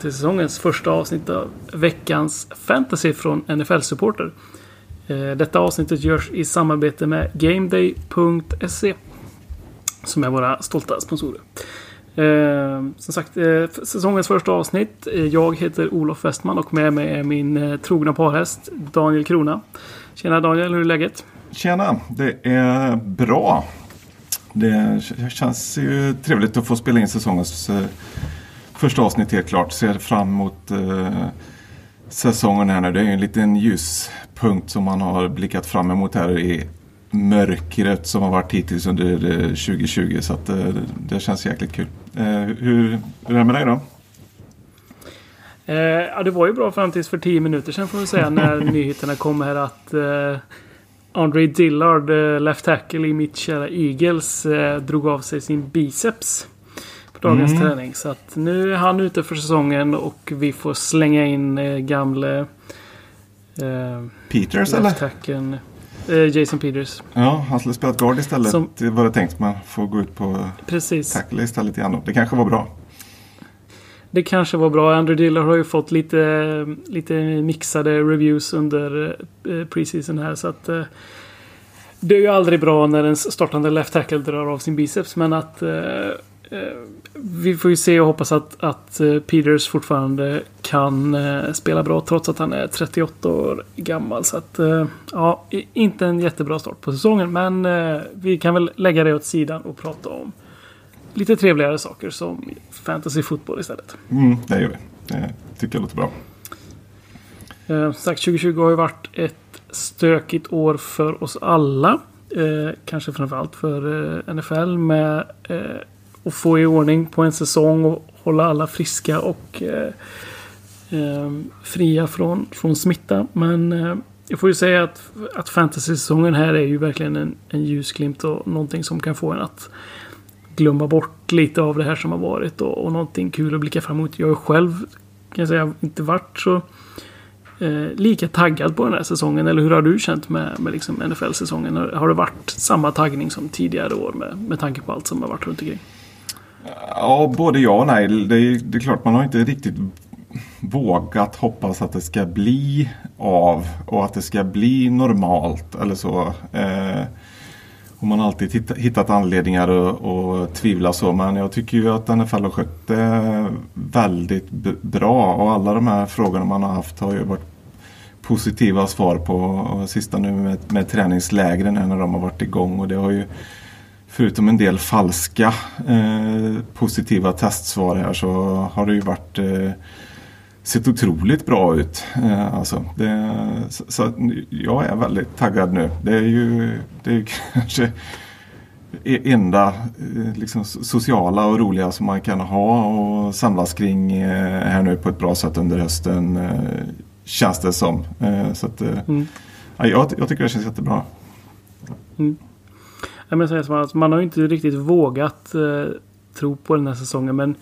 till säsongens första avsnitt av veckans fantasy från NFL-supporter. Eh, detta avsnittet görs i samarbete med GameDay.se som är våra stolta sponsorer. Eh, som sagt, eh, säsongens första avsnitt. Jag heter Olof Westman och med mig är min trogna parhäst Daniel Krona. Tjena Daniel, hur är läget? Tjena, det är bra. Det känns ju trevligt att få spela in säsongens första avsnitt helt klart. Ser fram emot eh, säsongen här nu. Det är ju en liten ljuspunkt som man har blickat fram emot här i mörkret som har varit hittills under eh, 2020. Så att, eh, det känns jäkligt kul. Eh, hur, hur är det med dig då? Eh, ja, det var ju bra fram tills för 10 minuter sedan får vi säga när nyheterna kom här att eh, Andre Dillard, eh, left tackle i mitt kära Eagles, eh, drog av sig sin biceps på dagens Mm. träning. Så att nu är han ute för säsongen och vi får slänga in eh, gamle eh, Peters eller? eh, Jason Peters. Ja, han skulle spela guard istället. Som- Det var det tänkt. Man får gå ut på Precis. tackle istället igen. Det kanske var bra. Det kanske var bra. Andrew Dillard har ju fått lite, lite mixade reviews under eh, preseason här. Så att, eh, det är ju aldrig bra när en startande left tackle drar av sin biceps. Men att eh, eh, vi får ju se och hoppas att, att eh, Peters fortfarande kan eh, spela bra trots att han är 38 år gammal. Så att, eh, ja, inte en jättebra start på säsongen. Men vi kan väl lägga det åt sidan och prata om lite trevligare saker som fantasy fotboll istället. Mm, det gör vi. Det tycker jag låter bra. Eh, som sagt, 2020 har ju varit ett stökigt år för oss alla. Eh, kanske framförallt för eh, NFL med eh, att få i ordning på en säsong och hålla alla friska och eh, eh, fria från, från smitta. Men eh, jag får ju säga att, att fantasy-säsongen här är ju verkligen en, en ljusglimt och någonting som kan få en att glömma bort lite av det här som har varit och, och någonting kul att blicka fram emot. Jag har själv, kan jag säga, inte varit så eh, lika taggad på den här säsongen. Eller hur har du känt med, med liksom NFL-säsongen? Har, har det varit samma taggning som tidigare år med, med tanke på allt som har varit runt omkring? Ja, både ja och nej. Det är, det är klart, man har inte riktigt vågat hoppas att det ska bli av och att det ska bli normalt eller så. Eh, och man har alltid hitta, hittat anledningar att tvivla så. Men jag tycker ju att NFL har skött det väldigt b- bra. Och alla de här frågorna man har haft har ju varit positiva svar på. Och sista nu med, med träningslägren när de har varit igång. Och det har ju Förutom en del falska eh, positiva testsvar här så har det ju varit eh, sett otroligt bra ut. Eh, alltså, det, så, så jag är väldigt taggad nu. Det är ju det är ju kanske e- enda eh, liksom, so- sociala och roliga som man kan ha och samlas kring eh, här nu på ett bra sätt under hösten. Eh, känns det som. Så att, Mm. ja, jag, jag tycker det känns jättebra. Ja, men säga som att man har ju inte riktigt vågat eh, tro på den här säsongen. Men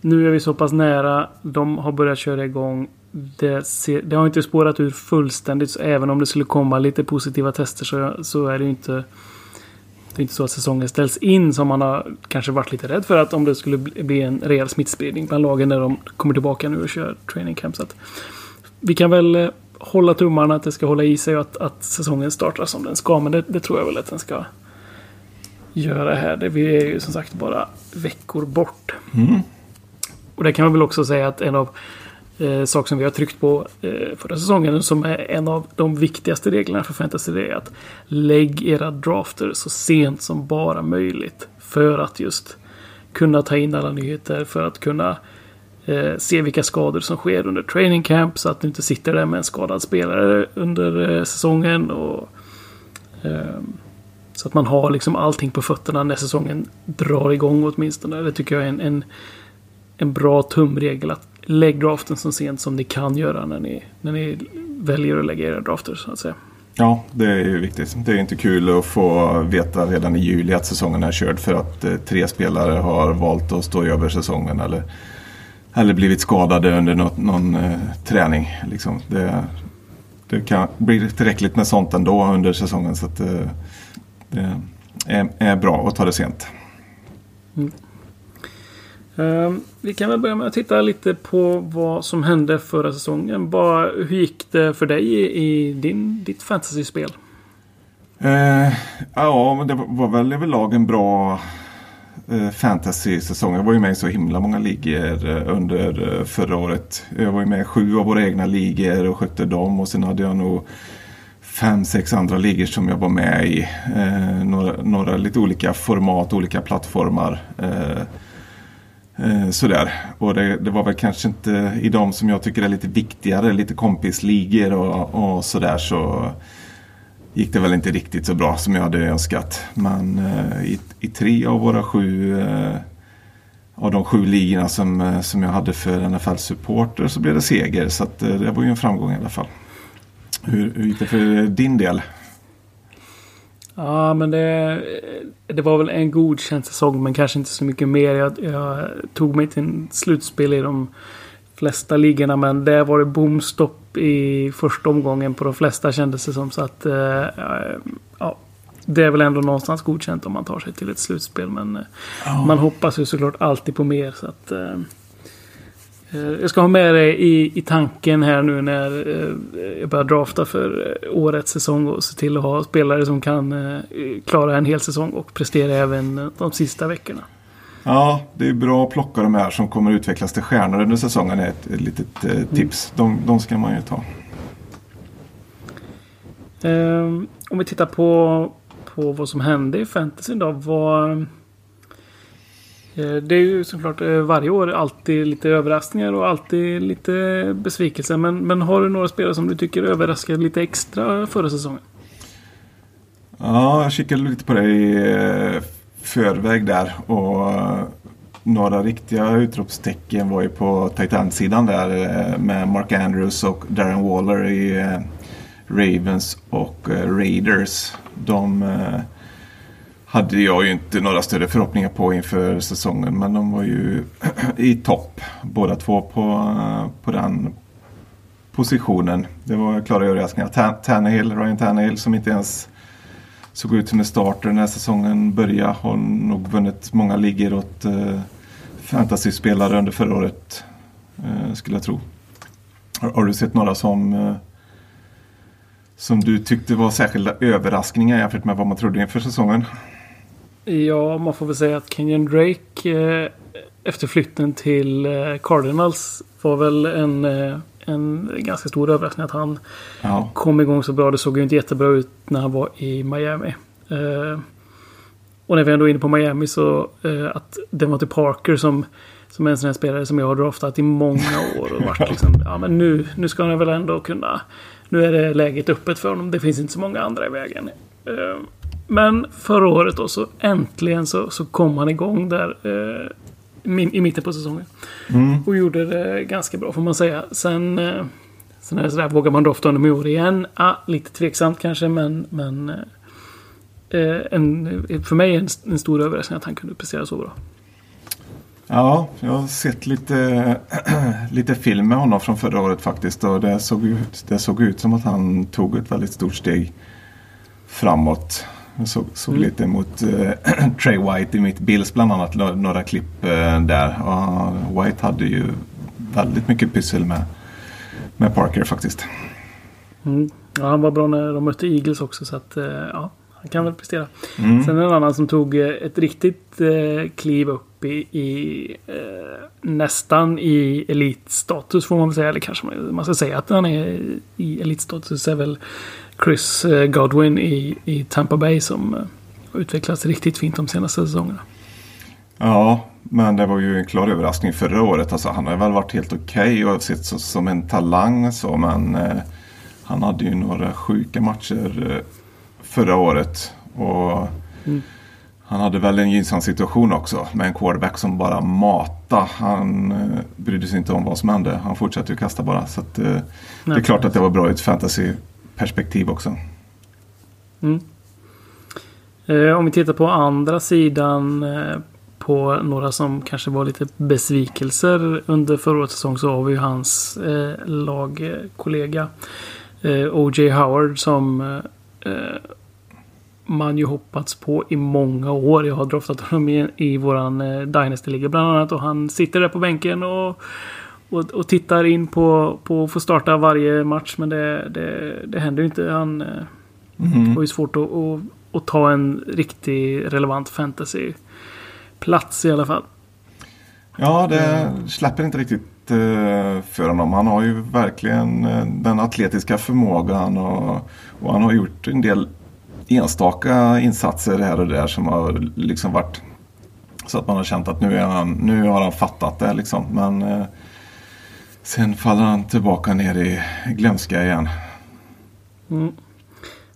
nu är vi så pass nära. De har börjat köra igång. Det, ser, det har inte spårat ur fullständigt. Så även om det skulle komma lite positiva tester så, så är det ju inte... Det är inte så att säsongen ställs in som man har kanske varit lite rädd för att om det skulle bli en rejäl smittspridning bland lagen när de kommer tillbaka nu och kör training camp. Så att vi kan väl eh, hålla tummarna att det ska hålla i sig och att, att säsongen startar som den ska. Men det, det tror jag väl att den ska göra här. Det, vi är ju som sagt bara veckor bort. Mm. Och det kan man väl också säga att en av eh, saker som vi har tryckt på eh, förra säsongen som är en av de viktigaste reglerna för fantasy det är att lägg era drafter så sent som bara möjligt. För att just kunna ta in alla nyheter, för att kunna eh, se vilka skador som sker under training camp så att du inte sitter där med en skadad spelare under eh, säsongen. Och, ehm, så att man har liksom allting på fötterna när säsongen drar igång åtminstone. Det tycker jag är en, en, en bra tumregel. Att lägg draften så sent som ni kan göra när ni, när ni väljer att lägga era drafter så att säga. Ja, det är ju viktigt. Det är inte kul att få veta redan i juli att säsongen är körd för att eh, tre spelare har valt att stå över säsongen eller, eller blivit skadade under något, någon eh, träning. Liksom. Det, det kan bli tillräckligt med sånt ändå under säsongen. Så att, eh, det är, är bra att ta det sent. Mm. Uh, vi kan väl börja med att titta lite på vad som hände förra säsongen. Bara, hur gick det för dig i, i din, ditt fantasyspel? Uh, ja, men det var väl överlag en bra uh, fantasy-säsong. Jag var ju med i så himla många ligor uh, under förra året. Jag var ju med i sju av våra egna ligor och skötte dem. Och sen hade jag nog fem, sex andra ligor som jag var med i. Eh, några, några lite olika format, olika plattformar. Eh, eh, sådär. Och det, det, var väl kanske inte i de som jag tycker är lite viktigare, lite kompisligor och, och sådär så gick det väl inte riktigt så bra som jag hade önskat. Men eh, i, i, tre av våra sju eh, av de sju ligorna som, eh, som jag hade för NFL-supporter så blev det seger. Så att, det var ju en framgång i alla fall. Hur, hur gick det för din del? Ja, men det, det var väl en godkänd säsong, men kanske inte så mycket mer. Jag, jag tog mig till slutspel i de flesta ligorna, men där var det bomstopp i första omgången på de flesta kändes det som. Så att, eh, ja, det är väl ändå någonstans godkänt om man tar sig till ett slutspel. Men oh. man hoppas ju såklart alltid på mer. Så att, Eh, jag ska ha med det i, i tanken här nu när eh, jag börjar drafta för eh, årets säsong och se till att ha spelare som kan klara en hel säsong och prestera även de sista veckorna. Ja, det är bra att plocka de här som kommer utvecklas till stjärnor under säsongen. är ett, ett litet eh, tips. De, de ska man ju ta. Um, om vi tittar på, på vad som hände i fantasy då. Vad, Eh, Eh, det är ju såklart eh, varje år alltid lite överraskningar och alltid lite besvikelser. Men, men har du några spelare som du tycker överraskade lite extra förra säsongen? Ja, jag kikade lite på det eh, i förväg där. Och några riktiga utropstecken var ju på Titan-sidan där med Mark Andrews och Darren Waller i Ravens och Raiders. De hade jag ju inte några större förhoppningar på inför säsongen. Men de var ju i topp båda två på, eh, på den positionen. Det var klara överraskningar. Tannehill, Ryan Tannehill som inte ens såg ut som en starter när säsongen började. Har nog vunnit många ligor åt eh, fantasyspelare under förra året. Eh, skulle jag tro. Har, har, du sett några som eh, som du tyckte var särskilda överraskningar jämfört med vad man trodde inför säsongen? Ja, man får väl säga att Kenyon Drake eh, efter flytten till eh, Cardinals var väl en, eh, en ganska stor överraskning att han ja. kom igång så bra. Det såg ju inte jättebra ut när han var i Miami. Eh, och när vi ändå är inne på Miami så eh, att Devonte Parker som som är en sån här spelare som jag har draftat i många år. Och varit liksom, ja men nu, nu ska han väl ändå kunna... Nu är det läget öppet för honom. Det finns inte så många andra i vägen. Men förra året då så äntligen så, så kom han igång där eh, i mitten på säsongen. Mm. Och gjorde det ganska bra får man säga. Sen, eh, sen är det sådär, vågar man drafta honom i år igen? Ah, lite tveksamt kanske men, men eh, en, för mig en, en stor överraskning att han kunde prestera så bra. Ja, jag har sett lite, lite film med honom från förra året faktiskt. Och det såg, ut, det såg ut som att han tog ett väldigt stort steg framåt. Jag såg, såg mm. lite mot uh, Trey White i mitt Bills bland annat. Några klipp uh, där. Och White hade ju väldigt mycket pyssel med, med Parker faktiskt. Mm. Ja, han var bra när de mötte Eagles också. Så att, uh, ja, han kan väl prestera. Mm. Sen en annan som tog ett riktigt kliv upp i, i nästan i elitstatus får man väl säga. Eller kanske man ska säga att han är i elitstatus. är väl Chris eh, Godwin i, i Tampa Bay som eh, har utvecklats riktigt fint de senaste säsongerna. Ja, men det var ju en klar överraskning förra året. Alltså, han har väl varit helt okej okay och sett som en talang så men eh, han hade ju några sjuka matcher eh, förra året. Och mm. Han hade väl en gynnsam situation också med en quarterback som bara mata. Han eh, brydde sig inte om vad som hände. Han fortsatte ju kasta bara. Så att, eh, det är klart att det var bra i ett fantasy perspektiv också. Mm. Eh, om vi tittar på andra sidan eh, på några som kanske var lite besvikelser under förra årets säsong så har vi ju hans eh, lagkollega eh, O.J. Howard som eh, eh, man ju hoppats på i många år. Jag har draftat honom i, i våran eh, Dynasty-liga bland annat och han sitter där på bänken och och, och tittar in på, på att få starta varje match. Men det, det, det händer ju inte. Han mm. har ju svårt att, att, att, ta en riktig relevant fantasy-plats i alla fall. Ja, det släpper inte riktigt eh, för honom. Han har ju verkligen eh, den atletiska förmågan och, och han har gjort en del enstaka insatser här och där som har liksom varit så att man har känt att nu, är han, nu har han fattat det liksom. Men Sen faller han tillbaka ner i glömska igen. Mm.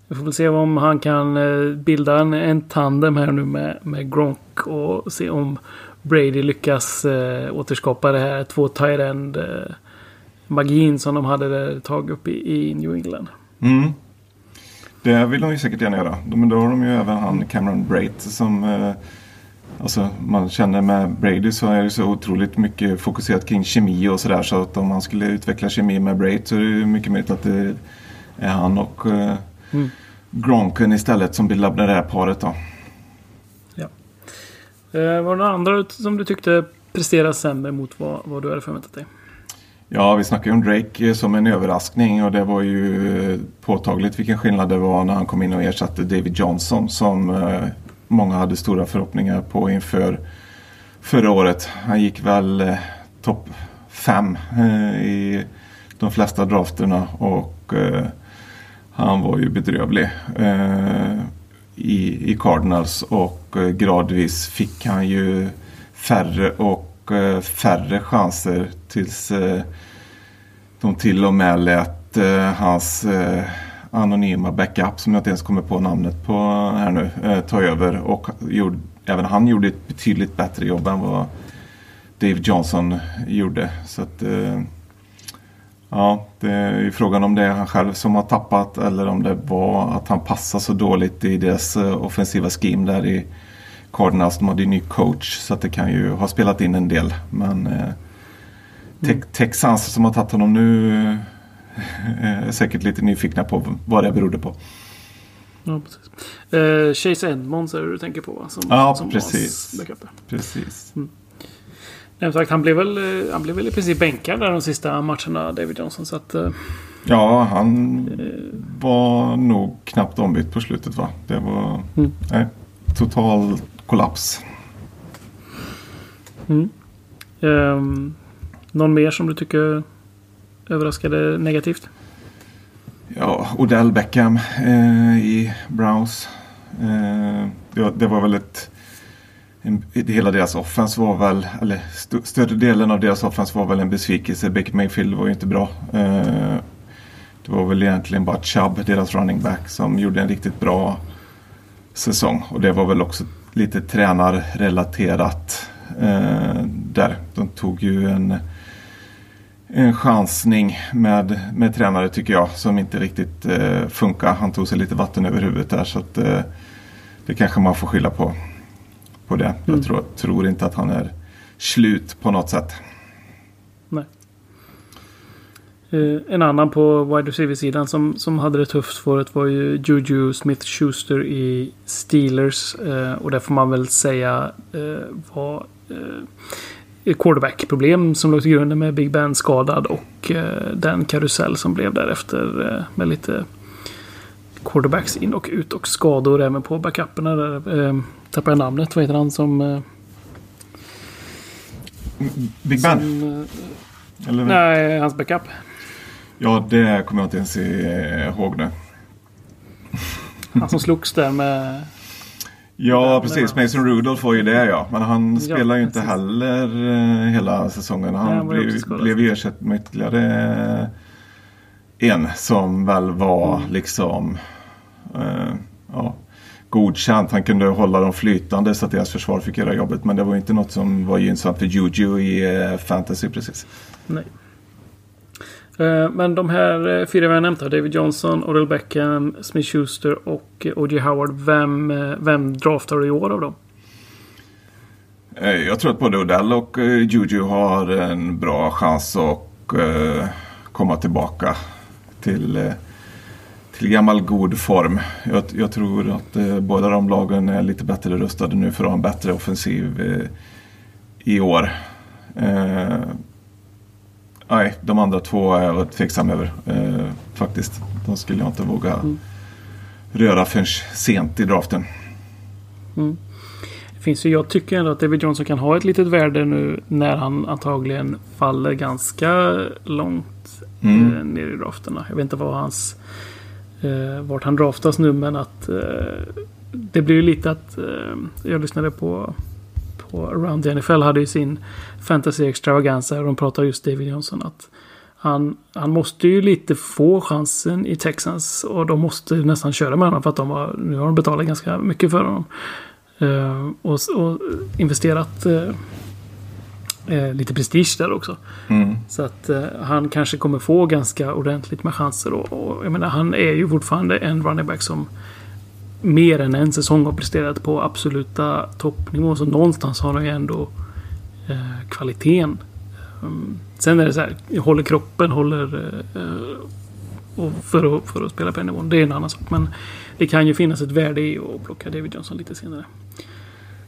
Vi får väl se om han kan eh, bilda en, en tandem här nu med, med Gronk och se om Brady lyckas äh, återskapa det här två tight end äh, magin som de hade ett tag uppe i, i New England. Mm. Det vill de ju säkert gärna göra. Men då har de ju även han Cameron Brait som äh, Alltså man känner med Brady så är det så otroligt mycket fokuserat kring kemi och sådär så att om man skulle utveckla kemi med Brady så är det mycket möjligt att det är han och uh, mm. Gronken istället som bildar det här paret då. Ja. Eh, var det några andra som du tyckte presterade sämre mot vad, vad du hade förväntat dig? Ja, vi snackade ju om Drake som en överraskning och det var ju påtagligt vilken skillnad det var när han kom in och ersatte David Johnson som uh, många hade stora förhoppningar på inför förra året. Han gick väl eh, topp fem eh, i de flesta drafterna och eh, han var ju bedrövlig eh, i, i Cardinals och eh, gradvis fick han ju färre och eh, färre chanser tills eh, de till och med lät eh, hans eh, anonyma backup som jag inte ens kommer på namnet på här nu eh, ta över och gjorde, även han gjorde ett betydligt bättre jobb än vad Dave Johnson gjorde. Så att, eh, ja, det är ju frågan om det är han själv som har tappat eller om det var att han passar så dåligt i deras eh, offensiva scheme där i Cardinals. De hade ju ny coach så att det kan ju ha spelat in en del. Men eh, mm. Texans som har tagit honom nu är säkert lite nyfikna på vad det berodde på. Ja, precis. Eh, Chase Edmonds är det du tänker på va? Som, ja, som precis. precis. Mm. Nej, sagt, han, blev väl, eh, han blev väl i princip bänkad där de sista matcherna, David Johnson. Så att, eh, ja, han eh, var nog knappt ombytt på slutet va? Det var mm. nej, total kollaps. Mm. Um, någon mer som du tycker överraskade negativt? Ja, Odell Beckham eh, i Browns. Eh, det, det, var väl ett... En, hela deras offens var väl, eller st större delen av deras offens var väl en besvikelse. Baker Mayfield var ju inte bra. Eh, det var väl egentligen bara Chubb, deras running back, som gjorde en riktigt bra säsong. Och det var väl också lite tränarrelaterat eh, där. De tog ju en en chansning med, med tränare tycker jag som inte riktigt eh, funkar. Han tog sig lite vatten över huvudet där så att eh, det kanske man får skylla på, på det. Mm. Jag tror, tror, inte att han är slut på något sätt. Nej. Eh, en annan på wide receiver-sidan som, som hade det tufft för det var ju Juju Smith-Schuster i Steelers. Eh, och det får man väl säga eh, var quarterback-problem som låg till grunden med Big Ben skadad och eh, den karusell som blev därefter eh, med lite quarterbacks in och ut och skador även på backuperna. Där, eh, tappar jag namnet. Vad heter han som... Eh, Big Ben? Som, eh, Eller? Nej, hans backup. Ja, det kommer jag inte ens ihåg nu. Han som slogs där med Ja, precis. Mason Rudolph var ju det ja. Men han ja, spelar ju inte heller uh, hela säsongen. Han, han blev, blev ju ersatt med ytterligare en som väl var mm. liksom uh, ja, godkänt. Han kunde hålla dem flytande så att deras försvar fick göra jobbet. Men det var inte något som var gynnsamt för Juju i uh, fantasy precis. Nej. Eh, men de här eh, fyra vi har nämnt här, David Johnson, Odell Beckham, Smith Schuster och eh, O.J. Howard. Vem, vem draftar du i år av dem? Jag tror att både Odell och Juju har en bra chans att komma tillbaka till till gammal god form. Jag, jag tror att båda de lagen är lite bättre rustade nu för att ha en bättre offensiv i år. Eh, nej, de andra två är jag tveksam över eh, faktiskt. De skulle jag inte våga mm. röra förrän sent i draften. Mm. Det finns ju, jag tycker ändå att David Johnson kan ha ett litet värde nu när han antagligen faller ganska långt mm. eh, ner i drafterna. Jag vet inte vad hans eh, vart han draftas nu men att eh, det blir ju lite att eh, jag lyssnade på på Around the NFL hade ju sin Fantasy Extravaganza och de pratade just David Johnson att han, han måste ju lite få chansen i Texans och de måste nästan köra med honom för att de har, nu har de betalat ganska mycket för honom. Uh, och, och, investerat uh, uh, lite prestige där också. Mm. Så att han kanske kommer få ganska ordentligt med chanser. Och, och, jag menar, han är ju fortfarande en running back som mer än en säsong har presterat på absoluta toppnivå. Så någonstans har han ju ändå eh, kvaliteten. Um, sen är det så här, håller kroppen, håller... Eh, och för, att, för att spela på den nivån. Det är en annan sak. Men det kan ju finnas ett värde i att plocka David Johnson lite senare.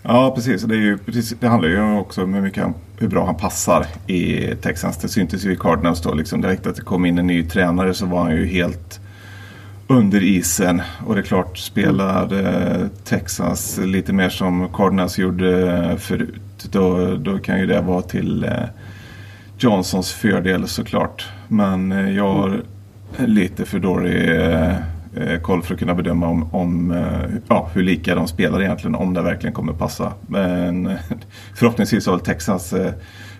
Ja, precis. Det, är ju, precis, det handlar ju också om hur, mycket, hur bra han passar i Texans. Det syntes ju i Cardinals då. Liksom direkt att det kom in en ny tränare så var han ju helt under isen. Och det är klart, spelar eh, Texas lite mer som Cardinals gjorde eh, förut. Då, då kan ju det vara till eh, Johnsons fördel såklart. Men jag har lite för dålig koll för att kunna bedöma om, om ja, hur lika de spelar egentligen. Om det verkligen kommer passa. Men förhoppningsvis har väl Texas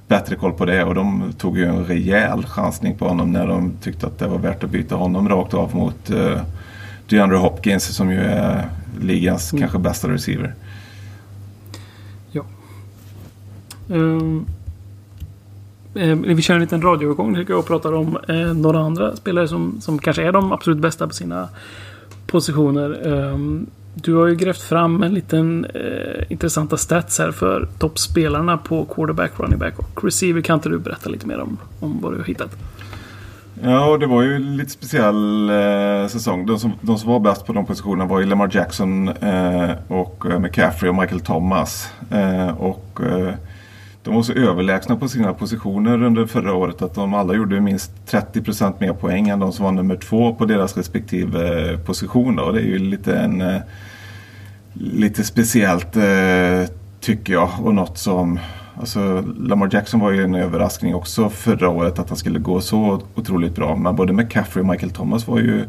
bättre koll på det och de tog ju en rejäl chansning på honom när de tyckte att det var värt att byta honom rakt av mot uh, DeAndre Hopkins som ju är ligans mm. kanske bästa receiver. Ja. Um, eh, vi kör en liten radioövergång tycker jag och pratar om eh, några andra spelare som, som kanske är de absolut bästa på sina positioner. Um, du har ju grävt fram en liten eh, intressanta stats här för toppspelarna på quarterback, running back och receiver. Kan inte du berätta lite mer om, om vad du har hittat? Ja, det var ju en lite speciell eh, säsong. De som, de som var bäst på de positionerna var ju Lamar Jackson eh, och eh, McCaffrey och Michael Thomas. Eh, och eh, de var så överlägsna på sina positioner under förra året att de alla gjorde minst 30 procent mer poäng än de som var nummer två på deras respektive eh, position. positioner. Och det är ju lite en eh, lite speciellt eh, tycker jag och något som Alltså, Lamar Jackson var ju en överraskning också förra året att han skulle gå så otroligt bra. Men både McCaffrey och Michael Thomas var ju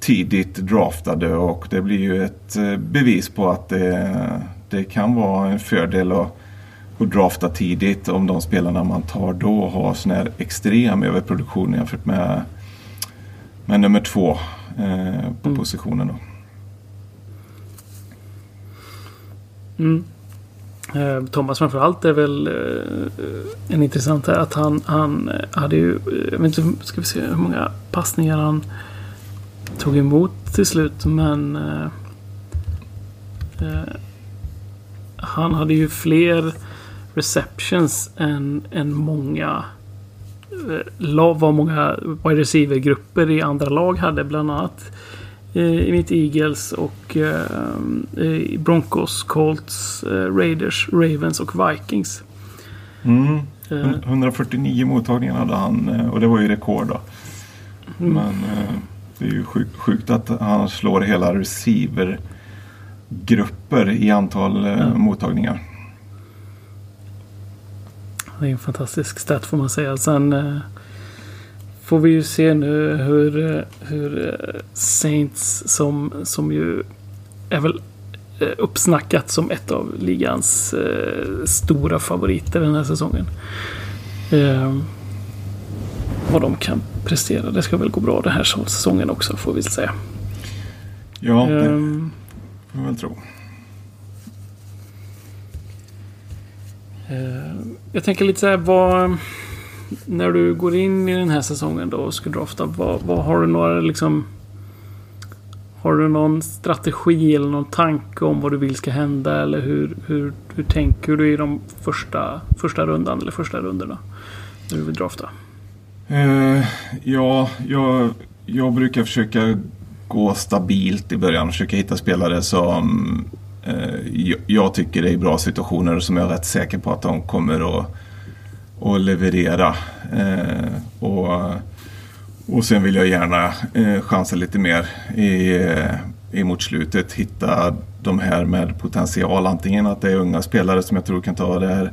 tidigt draftade och det blir ju ett bevis på att det, det kan vara en fördel att och drafta tidigt om de spelarna man tar då har sån här extrem överproduktion jämfört med, med nummer två eh, på mm. positionen. Då. Mm. Eh, Thomas framförallt är väl eh, en intressant här att han, han hade ju, jag vet inte, ska vi se hur många passningar han tog emot till slut men eh, eh han hade ju fler receptions än, än många eh, vad många wide receiver-grupper i andra lag hade. Bland annat eh, i mitt Eagles och eh, Broncos, Colts, Raiders, Ravens och Vikings. Mm. 149 mottagningar hade han och det var ju rekord då. Mm. Men det är ju sjukt, sjukt att han slår hela receiver-grupper i antal mm. mottagningar. Det är en fantastisk stat får man säga. Sen eh, får vi ju se nu hur, eh, hur eh, Saints som, som ju är väl eh, uppsnackat som ett av ligans eh, stora favoriter den här säsongen. Eh, vad de kan prestera. Det ska väl gå bra den här säsongen också får vi säga. Ja, det får vi väl tro. Eh, jag tänker lite så här, vad... När du går in i den här säsongen då och ska drafta, vad, vad har du några liksom... Har du någon strategi eller någon tanke om vad du vill ska hända? Eller hur, hur, hur tänker du i de första, första rundan eller första rundorna? När du vill drafta? Uh, ja, jag, jag brukar försöka gå stabilt i början. Försöka hitta spelare som Eh, jag tycker det är bra situationer som jag är rätt säker på att de kommer att, att leverera. Eh, och, och sen vill jag gärna eh, chansa lite mer i, i mot slutet. Hitta de här med potential. Antingen att det är unga spelare som jag tror kan ta det här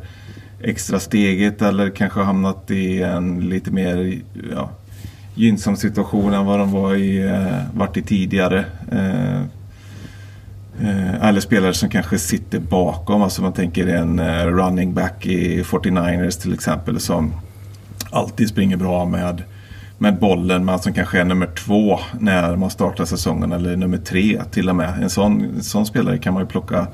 extra steget eller kanske hamnat i en lite mer ja, gynnsam situation än vad de var i, varit i tidigare. Eh, eller spelare som kanske sitter bakom. Alltså man tänker en eh, running back i 49ers till exempel som alltid springer bra med, med bollen men som kanske är nummer två när man startar säsongen eller nummer tre till och med. En sån, en sån spelare kan man ju plocka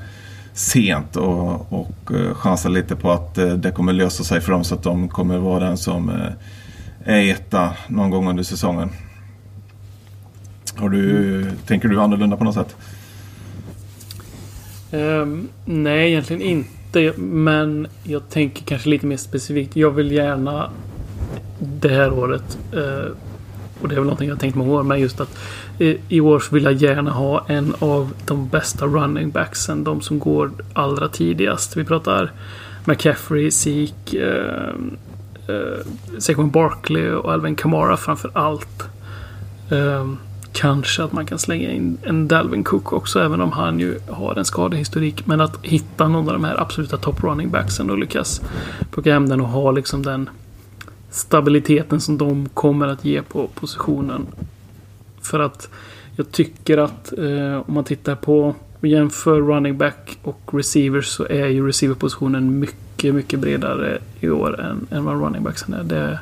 sent och, och eh, chansa lite på att det kommer lösa sig för dem så att de kommer vara den som är etta någon gång under säsongen. Har du, mm. Tänker du annorlunda på något sätt? Um, nej, egentligen inte. Men jag tänker kanske lite mer specifikt. Jag vill gärna det här året uh, och det är väl någonting jag tänkt många år med just att eh, i år så vill jag gärna ha en av de bästa running backsen. De som går allra tidigast. Vi pratar McCaffrey, Zeke, eh, eh, Saquon Barkley och Alvin Kamara framför allt. Eh, kanske att man kan slänga in en Dalvin Cook också även om han ju har en skadehistorik. Men att hitta någon av de här absoluta top running backsen och lyckas plocka hem den och ha liksom den stabiliteten som de kommer att ge på positionen. För att jag tycker att eh, om man tittar på och jämför running back och receivers så är ju receiverpositionen mycket, mycket bredare i år än, än vad running backsen är. Det,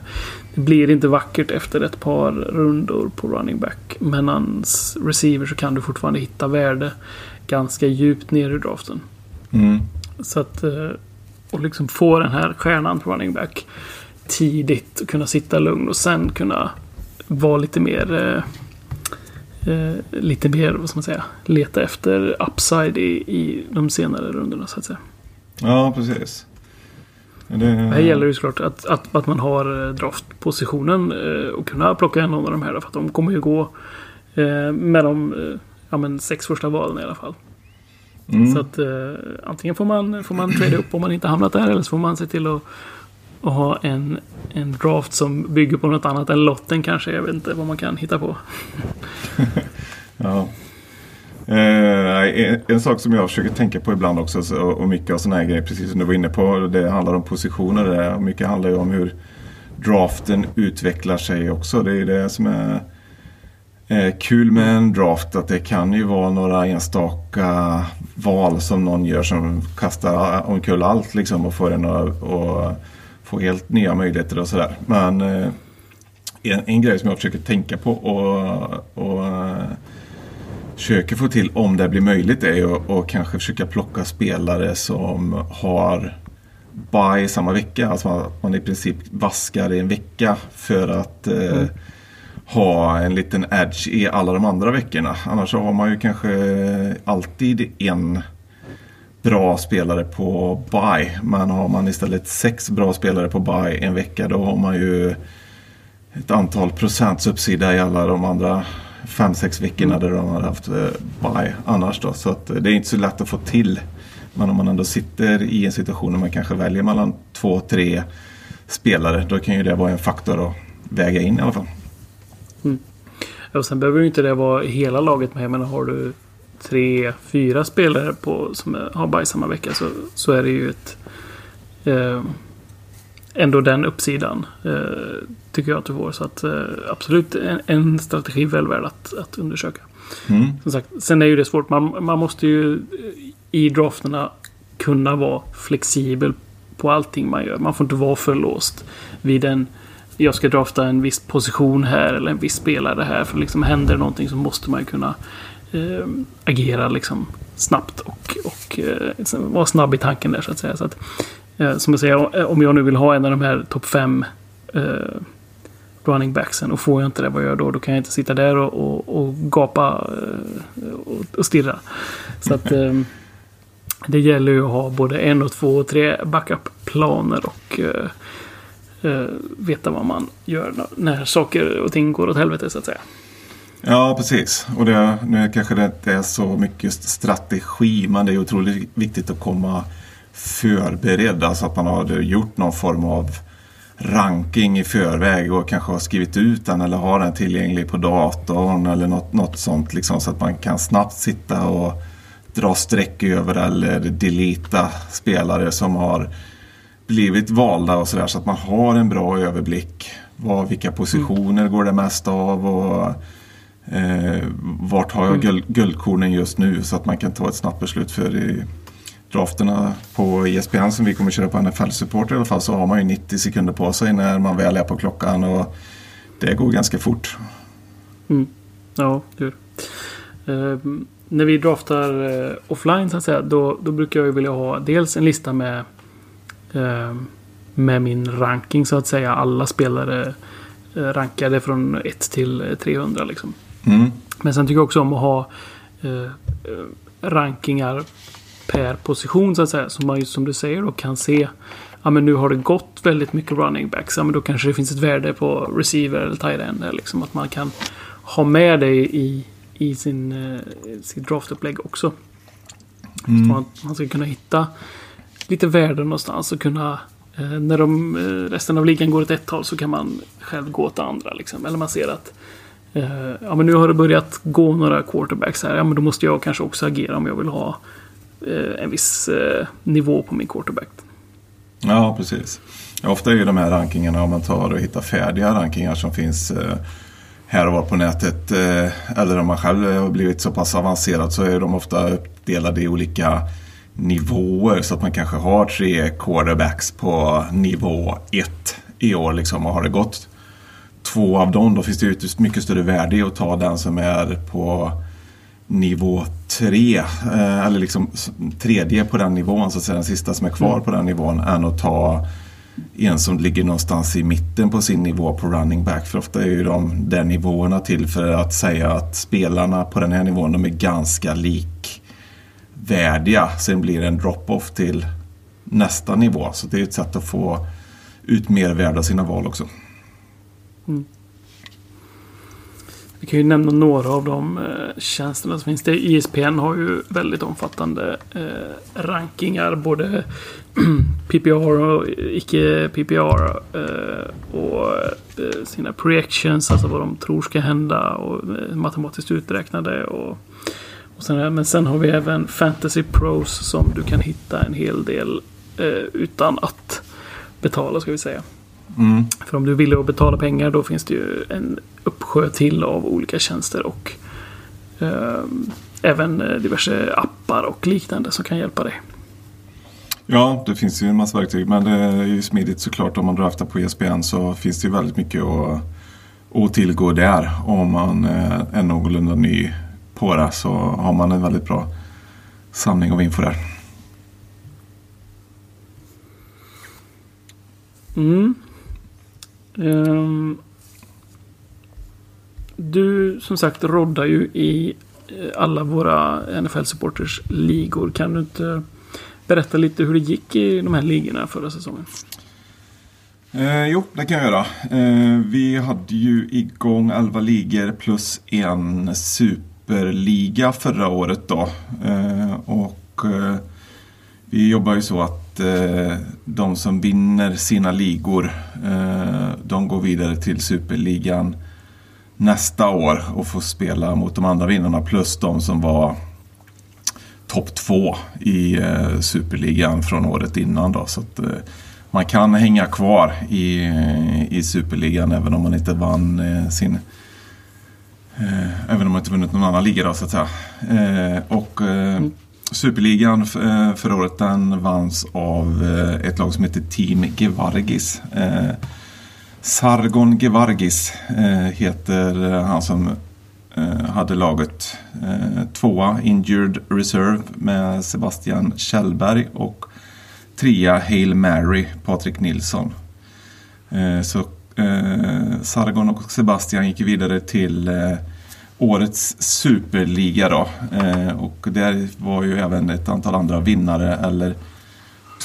det, blir inte vackert efter ett par rundor på running back. Men hans receiver så kan du fortfarande hitta värde ganska djupt ner i draften. Mm. Så att eh, och liksom få den här stjärnan på running back tidigt och kunna sitta lugn och sen kunna vara lite mer eh, eh, lite mer, vad ska man säga, leta efter upside i, i de senare rundorna så att säga. Ja, precis. Det... Här gäller det ju såklart att, att, att man har eh, draftpositionen eh, och kunna plocka en av de här. För att de kommer ju gå eh, med de ja, men sex första valen i alla fall. Mm. Så att antingen får man, får man trada upp om man inte hamnat där eller så får man se till att och ha en, en draft som bygger på något annat än lotten kanske. Jag vet inte vad man kan hitta på. ja. Eh, en, en, sak som jag försöker tänka på ibland också och mycket av sådana här grejer precis som du var inne på. Det handlar om positioner där och mycket handlar ju om hur draften utvecklar sig också. Det är det som är eh, kul med en draft att det kan ju vara några enstaka val som någon gör som kastar omkull allt liksom och får en att få helt nya möjligheter och sådär. Men eh, en, en grej som jag försöker tänka på och, och eh, försöker få till om det blir möjligt är att och kanske försöka plocka spelare som har buy samma vecka. Alltså att man i princip vaskar i en vecka för att eh, mm. ha en liten edge i alla de andra veckorna. Annars så har man ju kanske alltid en bra spelare på buy. Men har man istället sex bra spelare på buy en vecka då har man ju ett antal procents uppsida i alla de andra fem sex veckorna mm. där de har haft eh, buy annars då. Så att eh, det är inte så lätt att få till. Men om man ändå sitter i en situation där man kanske väljer mellan två, tre spelare då kan ju det vara en faktor att väga in i alla fall. Mm. Och sen behöver ju inte det vara hela laget med. Men har du tre, fyra spelare på, som har baj samma vecka så, så är det ju ett... Eh, ändå den uppsidan eh, tycker jag att du får. Så att eh, absolut en, en, strategi väl värd att, att undersöka. Mm. Som sagt, sen är ju det svårt. Man, man måste ju i drafterna kunna vara flexibel på allting man gör. Man får inte vara för låst vid en jag ska drafta en viss position här eller en viss spelare här. För liksom händer det någonting så måste man ju kunna eh, agera liksom snabbt och, och eh, vara snabb i tanken där så att säga. Så att, eh, som jag säger, om jag nu vill ha en av de här topp fem eh, running backsen och får jag inte det, vad gör jag då? Då kan jag inte sitta där och, och, och gapa eh, och, och stirra. Så att eh, det gäller ju att ha både en och två och tre backup-planer och uh, veta vad man gör när saker och ting går åt helvete så att säga. Ja, precis. Och det, nu kanske det inte är så mycket strategi men det är otroligt viktigt att komma förberedd. Alltså att man har gjort någon form av ranking i förväg och kanske har skrivit ut den eller har den tillgänglig på datorn eller något, något sånt. Liksom, så att man kan snabbt sitta och dra streck över eller delita spelare som har blivit valda och sådär. Så att man har en bra överblick. Vad, vilka positioner mm. går det mest av och eh, vart har jag mm. guld, guldkornen just nu så att man kan ta ett snabbt beslut för i drafterna på ESPN som vi kommer köra på NFL-support i alla fall så har man ju 90 sekunder på sig när man väl är på klockan och det går ganska fort. Mm. Ja, hur. Uh, när vi draftar uh, offline så att säga då, då brukar jag vilja ha dels en lista med uh, med min ranking så att säga. Alla spelare uh, rankade från 1 till 300 liksom. Mm. Men sen tycker jag också om att ha rankingar per position så att säga. Så man just som du säger då kan se. Ja men nu har det gått väldigt mycket running backs. Ja men då kanske det finns ett värde på receiver eller tight end. Liksom att man kan ha med det i, i sin, eh, sitt draftupplägg också. Mm. Man, man ska kunna hitta lite värden någonstans och kunna eh, när de, eh, resten av ligan går åt ett håll så kan man själv gå åt andra. Liksom. Eller man ser att eh, ja, men nu har det börjat gå några quarterbacks här. Ja, men då måste jag kanske också agera om jag vill ha Eh, en viss eh, nivå på min quarterback. Ja, precis. Ofta är ju de här rankingarna, om man tar och hittar färdiga rankingar som finns eh, här och var på nätet eller om man själv har blivit så pass avancerad så är de ofta uppdelade i olika nivåer så att man kanske har tre quarterbacks på nivå ett i år liksom och har det gått två av dem då finns det ju ett mycket större värde i att ta den som är på nivå tre, eh, eller liksom tredje på den nivån, så att säga den sista som är kvar mm. på den nivån, än att ta en som ligger någonstans i mitten på sin nivå på running back. För ofta är ju de där nivåerna till för att säga att spelarna på den här nivån de är ganska likvärdiga. Sen blir det en drop-off till nästa nivå. Så det är ett sätt att få ut mer värde av sina val också. Mm. Vi kan ju nämna några av de eh, tjänsterna som finns. Det. ISPN har ju väldigt omfattande eh, rankingar. Både PPR och icke PPR. Eh, och eh, sina projections, alltså vad de tror ska hända. Och eh, matematiskt uträknade. Och, och sen, men sen har vi även Fantasy Pros som du kan hitta en hel del eh, utan att betala ska vi säga. Mm. För om du vill betala pengar då finns det ju en uppsjö till av olika tjänster och eh, även diverse appar och liknande som kan hjälpa dig. Ja, det finns ju en massa verktyg men det är ju smidigt såklart om man draftar på ESPN så finns det ju väldigt mycket att, att tillgå där. Om man eh, är någorlunda ny på det så har man en väldigt bra samling av info där. Mm. Um, du som sagt roddar ju i eh, alla våra NFL-supporters ligor. Kan du inte berätta lite hur det gick i de här ligorna förra säsongen? Eh, jo, det kan jag göra. Eh, vi hade ju igång 11 ligor plus en superliga förra året då. Eh, och eh, vi jobbar ju så att eh, de som vinner sina ligor eh, de går vidare till superligan nästa år och får spela mot de andra vinnarna plus de som var topp två i eh, superligan från året innan. Då, så att, eh, man kan hänga kvar i, eh, i superligan även om man inte vann eh, sin eh, Även om man inte vunnit någon annan liga då, så att säga. Eh, och mm. Superligan eh, förra året den vanns av eh, ett lag som heter Team Gevargis. Eh, Sargon Gevargis heter han som hade laget. Tvåa Injured Reserve med Sebastian Kjellberg och trea Hail Mary Patrik Nilsson. Så Sargon och Sebastian gick vidare till årets superliga då. Eh, och där var ju även ett antal andra vinnare eller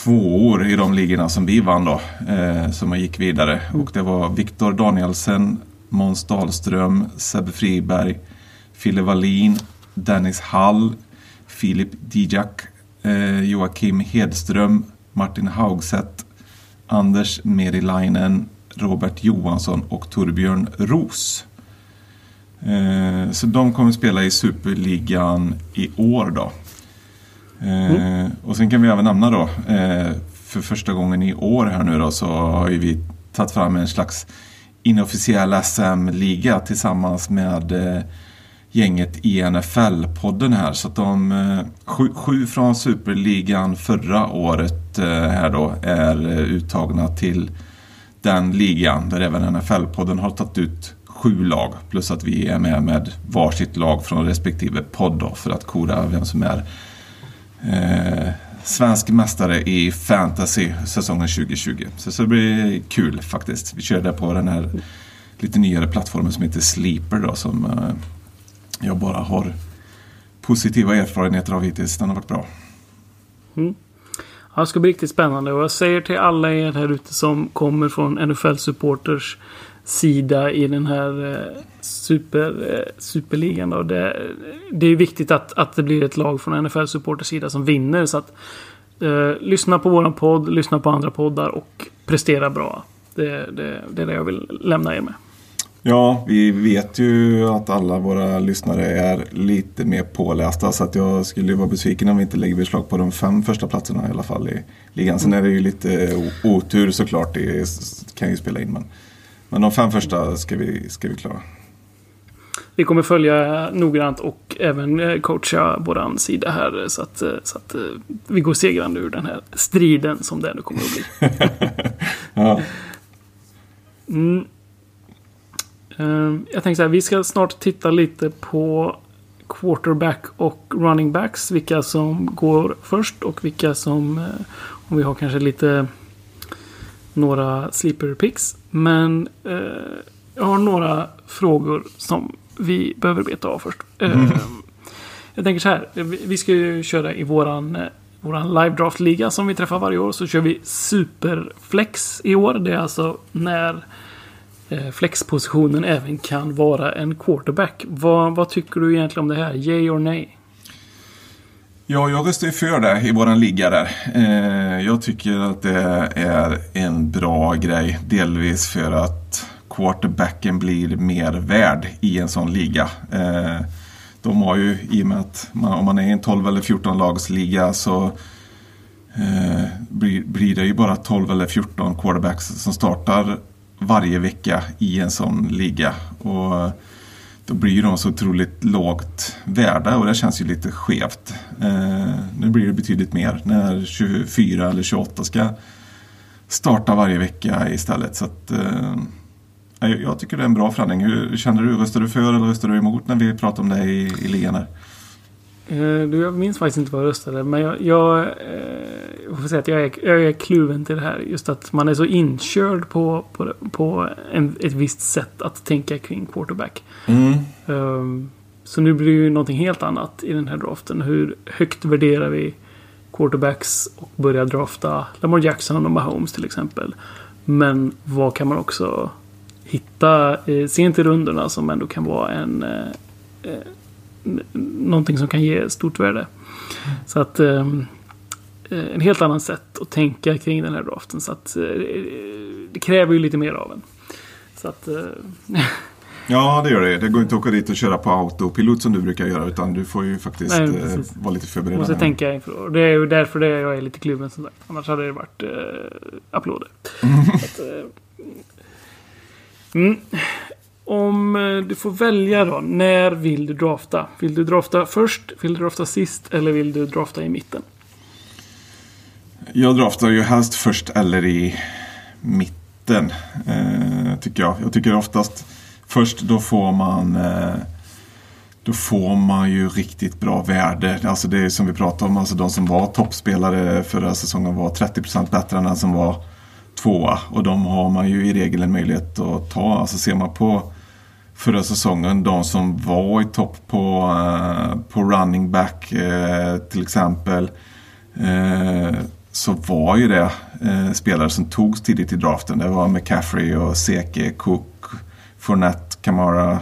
tvåor i de ligorna som vi vann då. Eh, som gick vidare. Och det var Viktor Danielsen, Måns Dahlström, Sebbe Friberg, Fille Wallin, Dennis Hall, Filip Dijak, eh, Joakim Hedström, Martin Haugset, Anders Merilainen, Robert Johansson och Torbjörn Ros. Eh, så de kommer spela i Superligan i år då. Eh, och sen kan vi även nämna då eh, för första gången i år här nu då så har ju vi tagit fram en slags inofficiell SM-liga tillsammans med gänget i NFL-podden här. Så att de sju, sju från Superligan förra året här då är uttagna till den ligan där även NFL-podden har tagit ut sju lag. Plus att vi är med med varsitt lag från respektive podd då, för att kora vem som är eh, svensk mästare i fantasy säsongen 2020. Så, så det blir kul faktiskt. Vi kör det på den här lite nyare plattformen som heter Sleeper då som eh, jag bara har positiva erfarenheter av hittills. Den har varit bra. Mm. Ja, det ska bli riktigt spännande och jag säger till alla er här ute som kommer från NFL Supporters sida i den här eh, super, eh, superligan. Då. Det, det är viktigt att, att det blir ett lag från NFL Supporters sida som vinner. Så att, eh, lyssna på våran podd, lyssna på andra poddar och prestera bra. Det, det, det är det jag vill lämna er med. Ja, vi vet ju att alla våra lyssnare är lite mer pålästa så att jag skulle vara besviken om vi inte lägger beslag på de fem första platserna i alla fall i ligan. Sen är det ju lite otur såklart, det kan ju spela in men, men de fem första ska vi, ska vi klara. Vi kommer följa noggrant och även eh, coacha våran sida här så att, eh, så att eh, vi går segrande ur den här striden som det nu kommer att bli. Ja, Mm. Ehm, Jag tänkte så här, vi ska snart titta lite på quarterback och running backs. Vilka som går först och vilka som... eh, Om vi har kanske lite... Några sleeper picks. Men eh, jag har några frågor som vi behöver beta av först. Ehm, Jag tänker så här. vi- ska ju köra i våran... eh, Våran live draft liga som vi träffar varje år så kör vi superflex i år. Det är alltså när eh, flexpositionen även kan vara en quarterback. Vad, vad tycker du egentligen om det här? Yay or nej? Ja, jag röstar ju för det i våran liga där. Eh, jag tycker att det är en bra grej. Delvis för att quarterbacken blir mer värd i en sån liga. Eh, de har ju, i och med att man, om man är i en 12 eller 14 lagsliga så eh, blir, blir det ju bara 12 eller 14 quarterbacks som startar varje vecka i en sån liga. Och då blir ju de så otroligt lågt värda och det känns ju lite skevt. Eh, nu blir det betydligt mer när 24 eller 28 ska starta varje vecka istället. Så att, eh, jag- tycker det är en bra förändring. Hur känner du? Röstar du för eller röstar du emot när vi pratar om det i, i ligan du, jag minns faktiskt inte vad jag röstade. Men jag, jag, eh, jag får säga att jag är, jag är kluven till det här. Just att man är så inkörd på, på, på en, ett visst sätt att tänka kring quarterback. Mm. Ehm, så nu blir det ju någonting helt annat i den här draften. Hur högt värderar vi quarterbacks och börjar drafta Lamar Jackson och Mahomes till exempel. Men vad kan man också hitta eh, sent i rundorna som ändå kan vara en eh, eh, någonting som kan ge stort värde. Så att ehm, eh, en helt annan sätt att tänka kring den här draften. Så att eh, det kräver ju lite mer av en. Så att eh, Ja, det gör det. Det går inte att åka dit och köra på autopilot som du brukar göra utan du får ju faktiskt Nej, eh, vara lite förberedd. Måste tänka inför. Och det är ju därför det jag är lite kluven som sagt. Annars hade det varit eh, applåder. Så att, eh, mm. Om eh, du får välja då. När vill du drafta? Vill du drafta först? Vill du drafta sist? Eller vill du drafta i mitten? Jag draftar ju helst först eller i mitten. Eh, tycker jag. Jag tycker oftast först då får man eh, då får man ju riktigt bra värde. Alltså det är som vi pratade om. Alltså de som var toppspelare förra säsongen var 30% bättre än den som var tvåa. Och de har man ju i regel en möjlighet att ta. Alltså ser man på förra säsongen, de som var i topp på, eh, på running back eh, till exempel. Eh, så var ju det spelare som togs tidigt i draften. Det var McCaffrey och Seke, Cook, Fournette Kamara,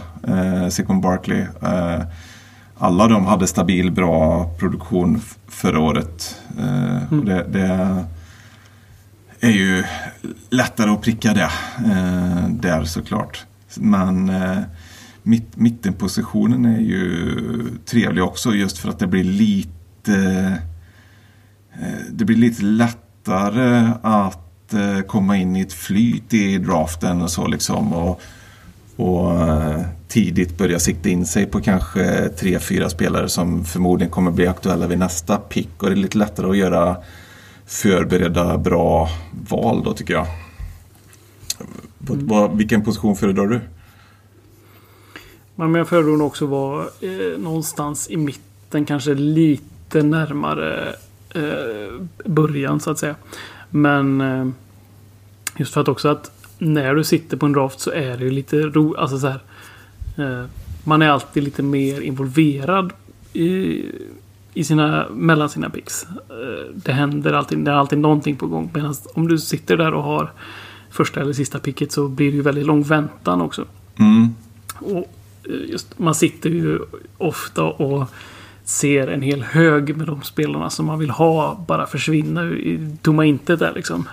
Saquon Barkley. Alla de hade stabil, bra produktion förra året. Mm. det, det, är ju lättare att pricka det där såklart. Men eh, mitt, mittenpositionen är ju trevlig också just för att det blir lite eh, det blir lite lättare att eh, komma in i ett flyt i draften och så liksom. Och, och eh, tidigt börja sikta in sig på kanske tre, fyra spelare som förmodligen kommer bli aktuella vid nästa pick. Och det är lite lättare att göra förberedda bra val då tycker jag. Mm. Vilken position föredrar du? Men jag föredrar nog också vara eh, någonstans i mitten, kanske lite närmare eh, början så att säga. Men eh, just för att också att när du sitter på en draft så är det ju lite ro, alltså så här, eh, Man är alltid lite mer involverad i, i sina, mellan sina picks. Eh, det händer alltid, det är alltid någonting på gång. Medan om du sitter där och har första eller sista picket så blir det ju väldigt lång väntan också. Mm. Och eh, just, man sitter ju ofta och ser en hel hög med de spelarna som man vill ha bara försvinna i tomma intet där liksom.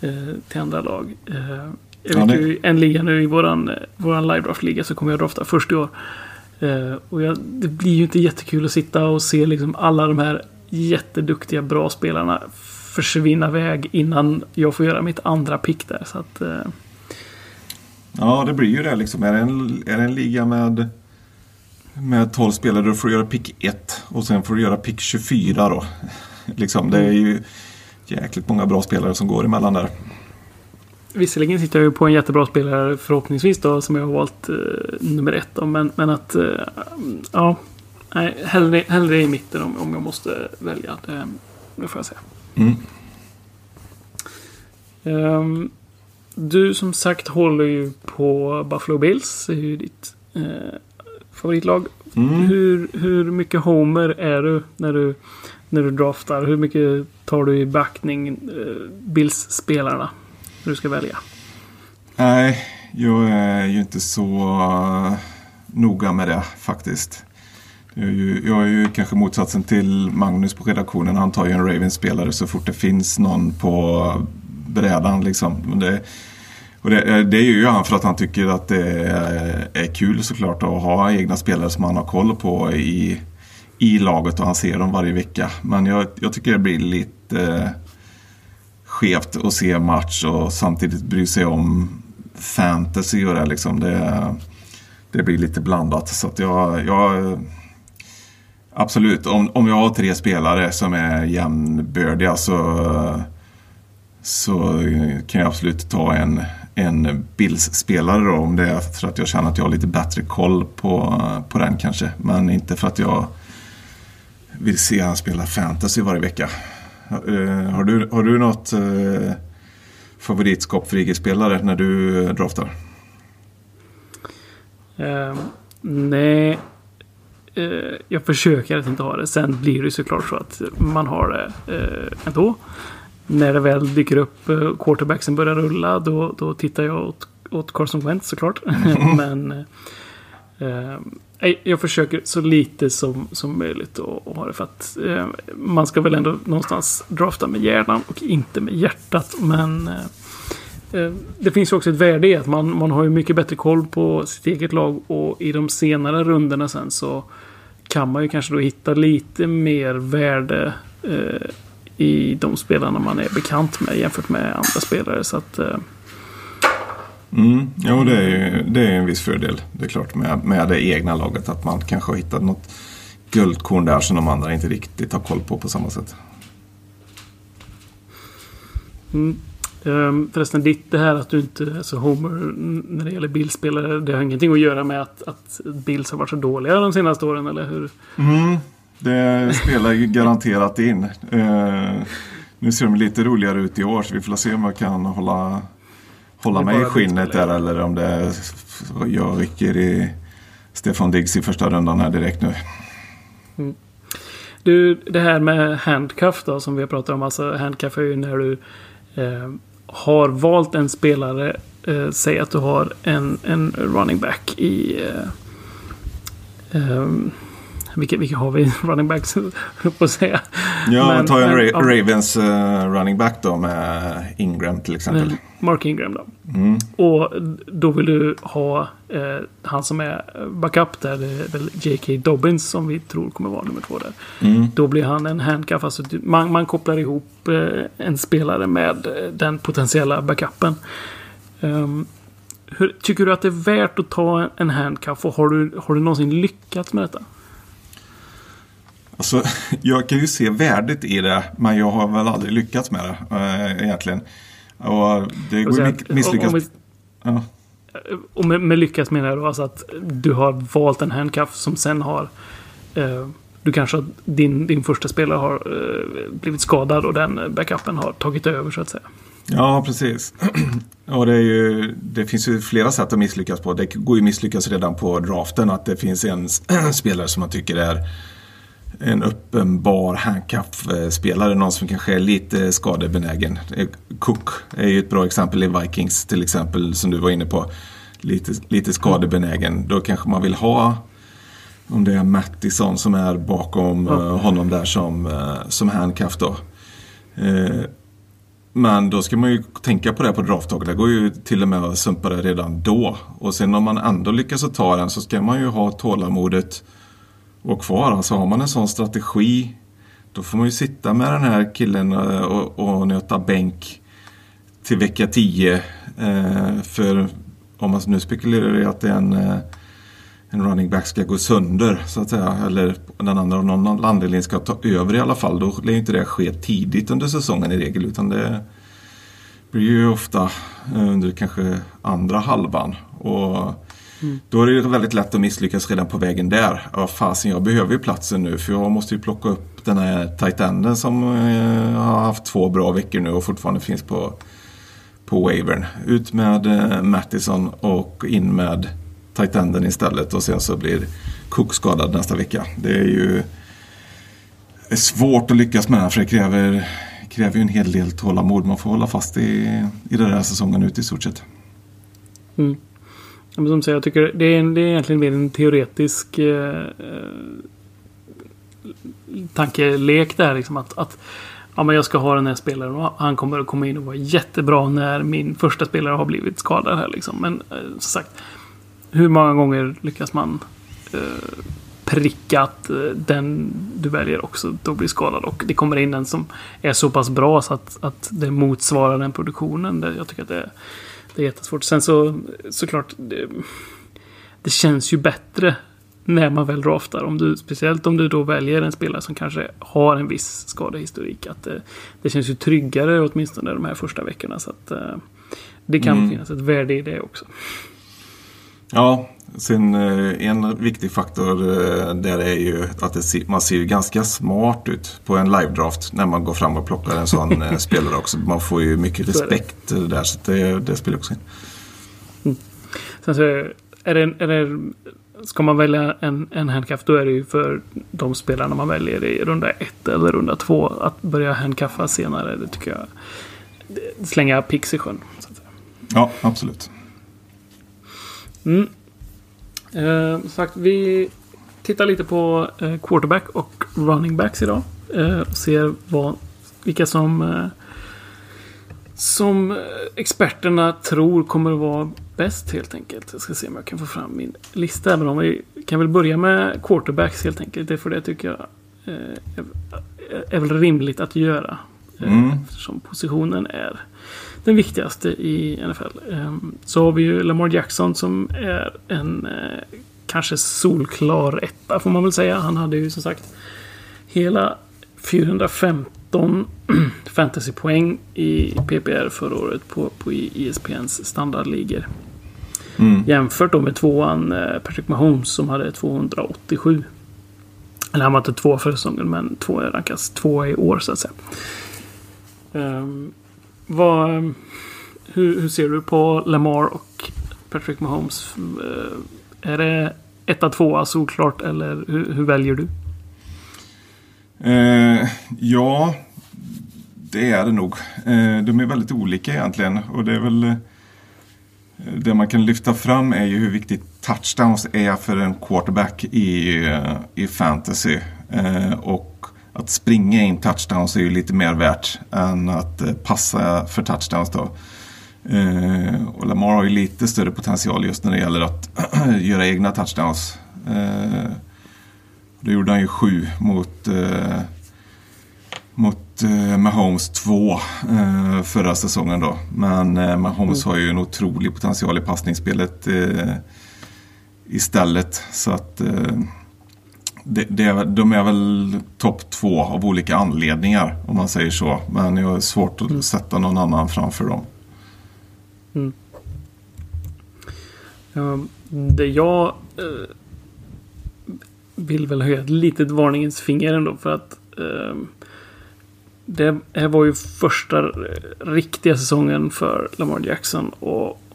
Eh, till andra lag. Eh, jag vet ja, ju en liga nu i våran, våran live draft-liga så kommer jag drafta först i år. Eh, och jag, det blir ju inte jättekul att sitta och se liksom alla de här jätteduktiga bra spelarna försvinna iväg innan jag får göra mitt andra pick där. Så att, eh... Ja, det blir ju det liksom. Är det en, är det en liga med, med 12 spelare då får du göra pick 1 och sen får du göra pick 24 då. liksom, det är ju jäkligt många bra spelare som går emellan där. Visserligen sitter jag ju på en jättebra spelare förhoppningsvis då som jag har valt eh, nummer ett då, men, men att eh, ja, nej, hellre, hellre i mitten om, om jag måste välja. Det, det får jag säga. Mm. Um, du som sagt håller ju på Buffalo Bills. Det är ju ditt eh, favoritlag. Mm. Hur, hur mycket homer är du när du när du draftar? Hur mycket tar du i backning eh, Bills-spelarna? När du ska välja? Nej, jag är ju inte så uh, noga med det faktiskt. Jag är, ju, jag är ju kanske motsatsen till Magnus på redaktionen. Han tar ju en Ravens-spelare så fort det finns någon på brädan. Liksom. Det, och det, det gör ju han för att han tycker att det är, är kul såklart att ha egna spelare som han har koll på i i laget och han ser dem varje vecka. Men jag, jag tycker det blir lite eh, skevt att se match och samtidigt bry sig om fantasy och det liksom. Det, det blir lite blandat. Så att jag, jag Absolut, om, om jag har tre spelare som är jämnbördiga så, så kan jag absolut ta en, en Bills-spelare då, om det är för att jag känner att jag har lite bättre koll på, på den kanske. Men inte för att jag vill se han spela fantasy varje vecka. Eh, har, du, har du något eh, favoritskap för IG-spelare när du draftar? Uh, nej. Uh, jag försöker att inte ha det. Sen blir det såklart så att man har det uh, ändå. När det väl dyker upp uh, quarterbacksen börjar rulla då, då tittar jag åt, åt Carson Wentz såklart. Men jag försöker så lite som, som möjligt att ha det för att eh, man ska väl ändå någonstans drafta med hjärnan och inte med hjärtat. Men eh, eh, det finns ju också ett värde i att man, man har ju mycket bättre koll på sitt eget lag och i de senare rundorna sen så kan man ju kanske då hitta lite mer värde eh, i de spelarna man är bekant med jämfört med andra spelare. Så att eh, Mm, jo, det är, ju, det är en viss fördel. Det är klart med, med det egna laget att man kanske har hittat något guldkorn där som de andra inte riktigt har koll på på samma sätt. Mm. Um, förresten, ditt det här att du inte är så homer när det gäller bildspelare. Det har ingenting att göra med att, att Bills har varit så dåliga de senaste åren, eller hur? Mm, det spelar ju garanterat in. Uh, nu ser de lite roligare ut i år, så vi får se om jag kan hålla hålla mig i skinnet där eller om det är jag rycker i Stefan Diggs i första rundan här direkt nu. Mm. Du, det här med handcuff då som vi har pratat om. Alltså handcuff är ju när du eh, har valt en spelare eh, säg att du har en, en running back i... Eh, eh, vilka, vilka har vi running backs? på att säga. Ja, Men- ta en men, Ra- ja. Ravens eh, running back då med Ingram till exempel. Mark Ingram då. Mm. Och då vill du ha eh, han som är backup där. Det är väl J.K. Dobbins som vi tror kommer vara nummer två där. Mm. Då blir han en handcuff. Alltså, man, man kopplar ihop eh, en spelare med eh, den potentiella backupen. Ehm, hur, tycker du att det är värt att ta en, en handcuff? Och har du, har du någonsin lyckats med detta? Alltså, jag kan ju se värdet i det, men jag har väl aldrig lyckats med det eh, egentligen. Och det går ju misslyckas. om vi- Ja. Och med, med lyckas menar jag då alltså att du har valt en handcuff som sen har... Eh, du kanske din, din första spelare har eh, blivit skadad och den backupen har tagit över så att säga. Ja, precis. Och det, ju, det finns ju flera sätt att misslyckas på. Det går ju misslyckas redan på draften att det finns en spelare som man tycker är en uppenbar handcuff-spelare. Någon som kanske är lite skadebenägen. Cook är ju ett bra exempel i Vikings till exempel som du var inne på. Lite, lite skadebenägen. Då kanske man vill ha om det är Mattisson som är bakom eh, honom där som, eh, som handcuff då. Eh, men då ska man ju tänka på det på draftdagen. Det går ju till och med att sumpa det redan då. Och sen om man ändå lyckas att ta den så ska man ju ha tålamodet och kvar. Alltså har man en sån strategi då får man ju sitta med den här killen eh, och, och nöta bänk till vecka 10. Eh, för om man nu spekulerar i att en, eh, en running back ska gå sönder så att säga. Eller den andra av någon anledning ska ta över i alla fall. Då lär ju inte det ske tidigt under säsongen i regel. Utan det blir ju ofta eh, under kanske andra halvan. Och Mm. då är det ju väldigt lätt att misslyckas redan på vägen där. Ja, fasen, jag behöver ju platsen nu för jag måste ju plocka upp den här tight enden som eh, har haft två bra veckor nu och fortfarande finns på, på wavern. Ut med eh, Mattison och in med tight enden istället och sen så blir Cook skadad nästa vecka. Det är ju är svårt att lyckas med för det kräver, kräver ju en hel del tålamod. Man får hålla fast i, i den här säsongen ut i stort sett. Mm. Ja, men som säger, jag tycker det är, en, det är egentligen mer en teoretisk eh, eh, tankelek där. Liksom att, att ja, men jag ska ha den här spelaren och han kommer att komma in och vara jättebra när min första spelare har blivit skadad här. Liksom. Men eh, som sagt, hur många gånger lyckas man eh, pricka att eh, den du väljer också då blir skadad och det kommer in en som är så pass bra så att, att det motsvarar den produktionen. Jag tycker att det, det är jättesvårt. Sen så såklart det, det känns ju bättre när man väl draftar. Om du, speciellt om du då väljer en spelare som kanske har en viss skadehistorik. Att det, det känns ju tryggare åtminstone de här första veckorna. Så att eh, det kan Mm. finnas ett värde i det också. Ja, sen eh, en viktig faktor eh, där är ju att det man ser ju ganska smart ut på en live-draft när man går fram och plockar en sån eh, spelare också. Man får ju mycket respekt där så det, det spelar också in. Sen så är det, är det, ska man välja en, en handcuff då är det ju för de spelarna man väljer i runda ett eller runda två. Att börja handcuffa senare, det tycker jag slänga pix i sjön. Ja, absolut. Mm. Eh, sagt, vi tittar lite på eh, quarterback och running backs idag. Eh, och ser vad, vilka som, eh, som eh, experterna tror kommer att vara bäst helt enkelt. Jag ska se om jag kan få fram min lista. Även om vi kan väl börja med quarterbacks helt enkelt. Det är för det tycker jag eh, är, är väl rimligt att göra. Eh, Mm. Eftersom positionen är den viktigaste i NFL. Ehm, Så har vi ju Lamar Jackson som är en eh, kanske solklar etta får man väl säga. Han hade ju som sagt hela 415 fantasypoäng i PPR förra året på, på ESPNs standardligor. Mm. Jämfört då med tvåan eh, Patrick Mahomes som hade 287. Eller han var inte två för säsongen men två rankas två i år så att säga. Um, vad, hur, hur ser du på Lamar och Patrick Mahomes? Eh, är det etta, tvåa alltså, solklart eller hur, hur väljer du? Eh, ja, det är det nog. Eh, de är väldigt olika egentligen. Och det är väl... Eh, det man kan lyfta fram är ju hur viktigt touchdowns är för en quarterback i, eh, i fantasy. Eh, och att springa in touchdowns är ju lite mer värt än att eh, passa för touchdowns då. Eh, och Lamar har ju lite större potential just när det gäller att göra egna touchdowns. Eh, då gjorde han ju sju mot, eh, mot eh, Mahomes två eh, förra säsongen då. Men eh, Mahomes mm. har ju en otrolig potential i passningsspelet eh, istället. Så att eh, det, det, de är väl topp två av olika anledningar om man säger så. Men jag har svårt att mm. sätta någon annan framför dem. Mm. Det jag eh, vill väl höja ett litet varningens finger ändå för att eh, det här var ju första riktiga säsongen för Lamar Jackson och eh,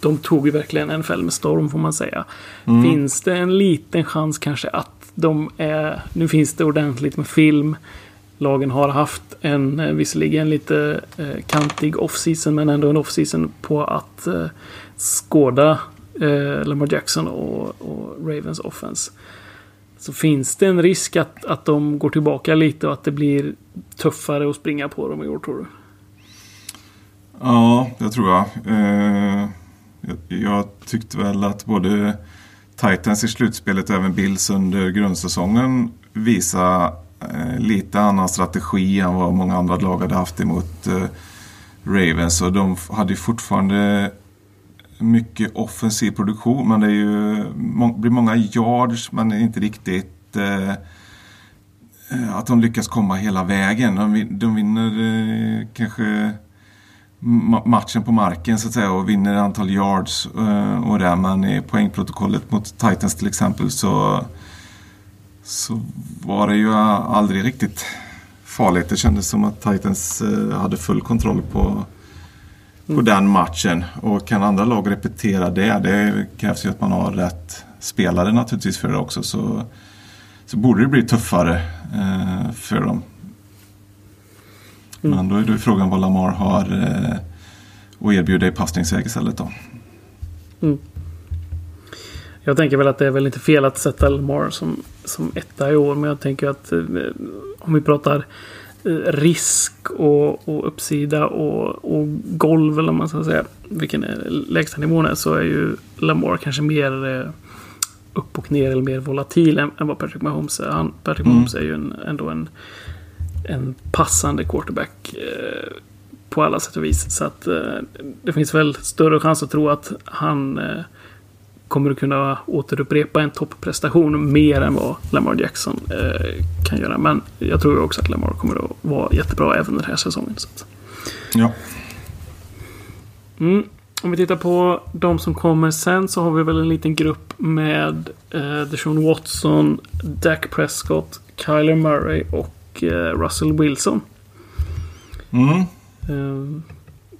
de tog ju verkligen NFL med storm får man säga. Mm. Finns det en liten chans kanske att de är... Nu finns det ordentligt med film. Lagen har haft en, eh, visserligen lite eh, kantig off-season, men ändå en off-season på att eh, skåda eh, Lamar Jackson och, och, Ravens offense. Så finns det en risk att, att de går tillbaka lite och att det blir tuffare att springa på dem i år, tror du? Ja, det tror eh, jag. Jag, tyckte väl att både Titans i slutspelet och även Bills under grundsäsongen visar eh, lite annan strategi än vad många andra lag hade haft emot eh, Ravens. Och de hade ju fortfarande mycket offensiv produktion men det är ju, blir många yards men inte riktigt att de lyckas komma hela vägen. De, vinner kanske matchen på marken så att säga och vinner antal yards eh, och det. Men i poängprotokollet mot Titans till exempel så, så var det ju aldrig riktigt farligt. Det kändes som att Titans eh, hade full kontroll på, på mm. den matchen. Och kan andra lag repetera det, det krävs ju att man har rätt spelare naturligtvis för det också. Så, så borde det bli tuffare eh, för dem. Mm. Men då är det frågan vad Lamar har eh, och erbjuder i passningsväg istället då. Mm. Jag tänker väl att det är väl inte fel att sätta Lamar som, som etta i år. Men jag tänker att eh, om vi pratar eh, risk och, och uppsida och, och golv eller man ska säga. Vilken lägsta nivån är så är ju Lamar kanske mer eh, upp och ner eller mer volatil än, än vad Patrick Mahomes är. Han, Patrick mm. Mahomes är ju en, ändå en en passande quarterback eh, på alla sätt och vis. Så att eh, det finns väl större chans att tro att han eh, kommer att kunna återupprepa en topprestation mer än vad Lamar Jackson kan göra. Men jag tror också att Lamar kommer att vara jättebra även den här säsongen. Så att. Ja. Mm. Om vi tittar på de som kommer sen så har vi väl en liten grupp med eh, Deshaun Watson, Dak Prescott, Kyler Murray och Eh, Russell Wilson. Mm. Uh,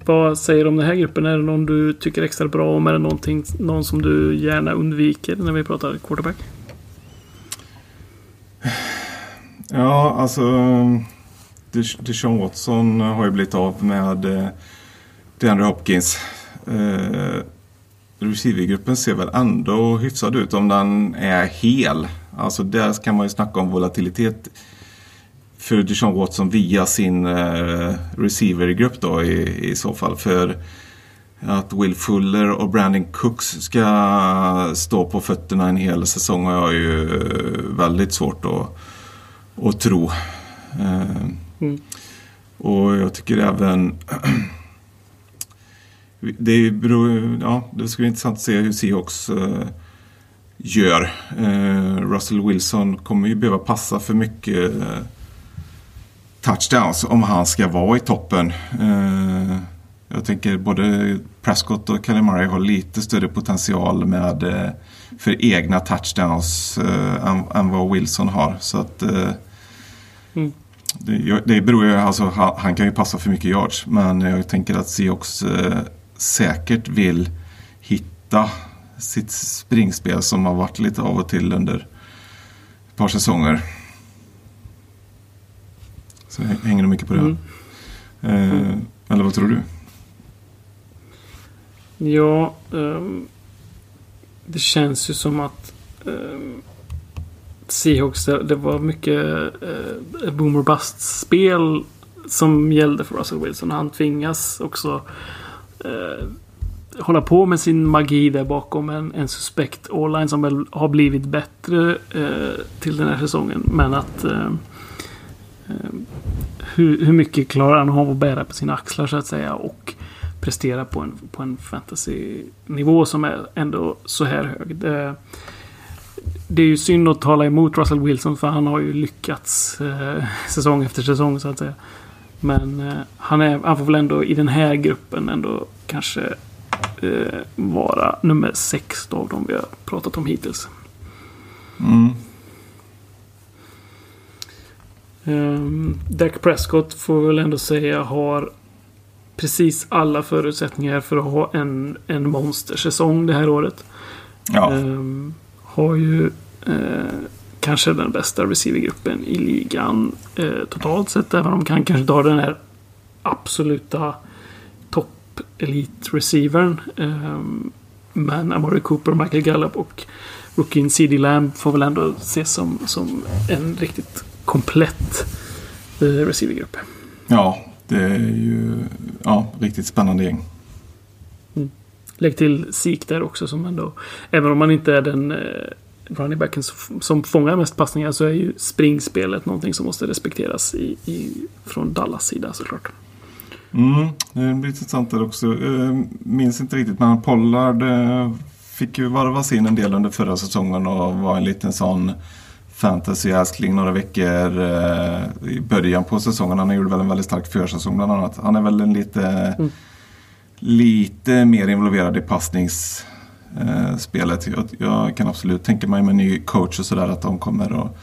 vad säger du om den här gruppen? Är det någon du tycker extra bra om? Är det någonting, någon som du gärna undviker när vi pratar quarterback? Ja, alltså Deshaun Watson har ju blivit av med eh, DeAndre Hopkins. Eh, Receivergruppen ser väl ändå hyfsad ut om den är hel. Alltså där kan man ju snacka om volatilitet för Deshaun Watson via sin eh, receivergrupp då i, i så fall. För att Will Fuller och Brandon Cooks ska stå på fötterna en hel säsong har jag ju eh, väldigt svårt att, att tro. Eh, mm. Och jag tycker även det, beror, ja, det skulle vara intressant att se hur Seahawks eh, gör. Eh, Russell Wilson kommer ju behöva passa för mycket eh, touchdowns om han ska vara i toppen. Eh, jag tänker både Prescott och Calamari har lite större potential med eh, för egna touchdowns eh, än, än, vad Wilson har. Så att mm. det, det beror ju, alltså han, han, kan ju passa för mycket yards men jag tänker att Seahawks eh, säkert vill hitta sitt springspel som har varit lite av och till under ett par säsonger. Så hänger nog mycket på det. Mm. Eh, eller vad tror du? Ja, um, det känns ju som att um, Seahawks, det, var mycket uh, boomer bust-spel som gällde för Russell Wilson. Han tvingas också uh, hålla på med sin magi där bakom en, en suspekt all som väl har blivit bättre uh, till den här säsongen. Men att Eh, hur, hur mycket klarar han av att bära på sina axlar så att säga. Och prestera på en, på en fantasy-nivå som är ändå så här hög. Det, det är ju synd att tala emot Russell Wilson för han har ju lyckats eh, säsong efter säsong så att säga. Men eh, han, är, han får väl ändå i den här gruppen ändå kanske eh, vara nummer sex av de vi har pratat om hittills. Mm. Um, Dak Prescott får väl ändå säga har precis alla förutsättningar för att ha en, en monstersäsong det här året. Ja. Um, har ju uh, kanske den bästa receivergruppen i ligan uh, totalt sett. Även om han kanske inte har den här absoluta topp elite receivern. Um, men Amari Cooper, Michael Gallup och rookien CD Lamb får väl ändå ses som, som en riktigt komplett uh, receivergrupp. Ja, det är ju ja, riktigt spännande gäng. Mm. Lägg till Sik där också som ändå, även om man inte är den eh, running backen som, som fångar mest passningar så är ju springspelet någonting som måste respekteras i, i, från Dallas sida såklart. Mm, det blir intressant där också. Jag minns inte riktigt men Pollard eh, fick ju varvas in en del under förra säsongen och var en liten sån fantasy-älskling några veckor eh, i början på säsongen. Han gjorde väl en väldigt stark försäsong bland annat. Han är väl en lite, mm. lite mer involverad i passningsspelet. Eh, jag, jag, kan absolut tänka mig med ny coach och sådär att de kommer att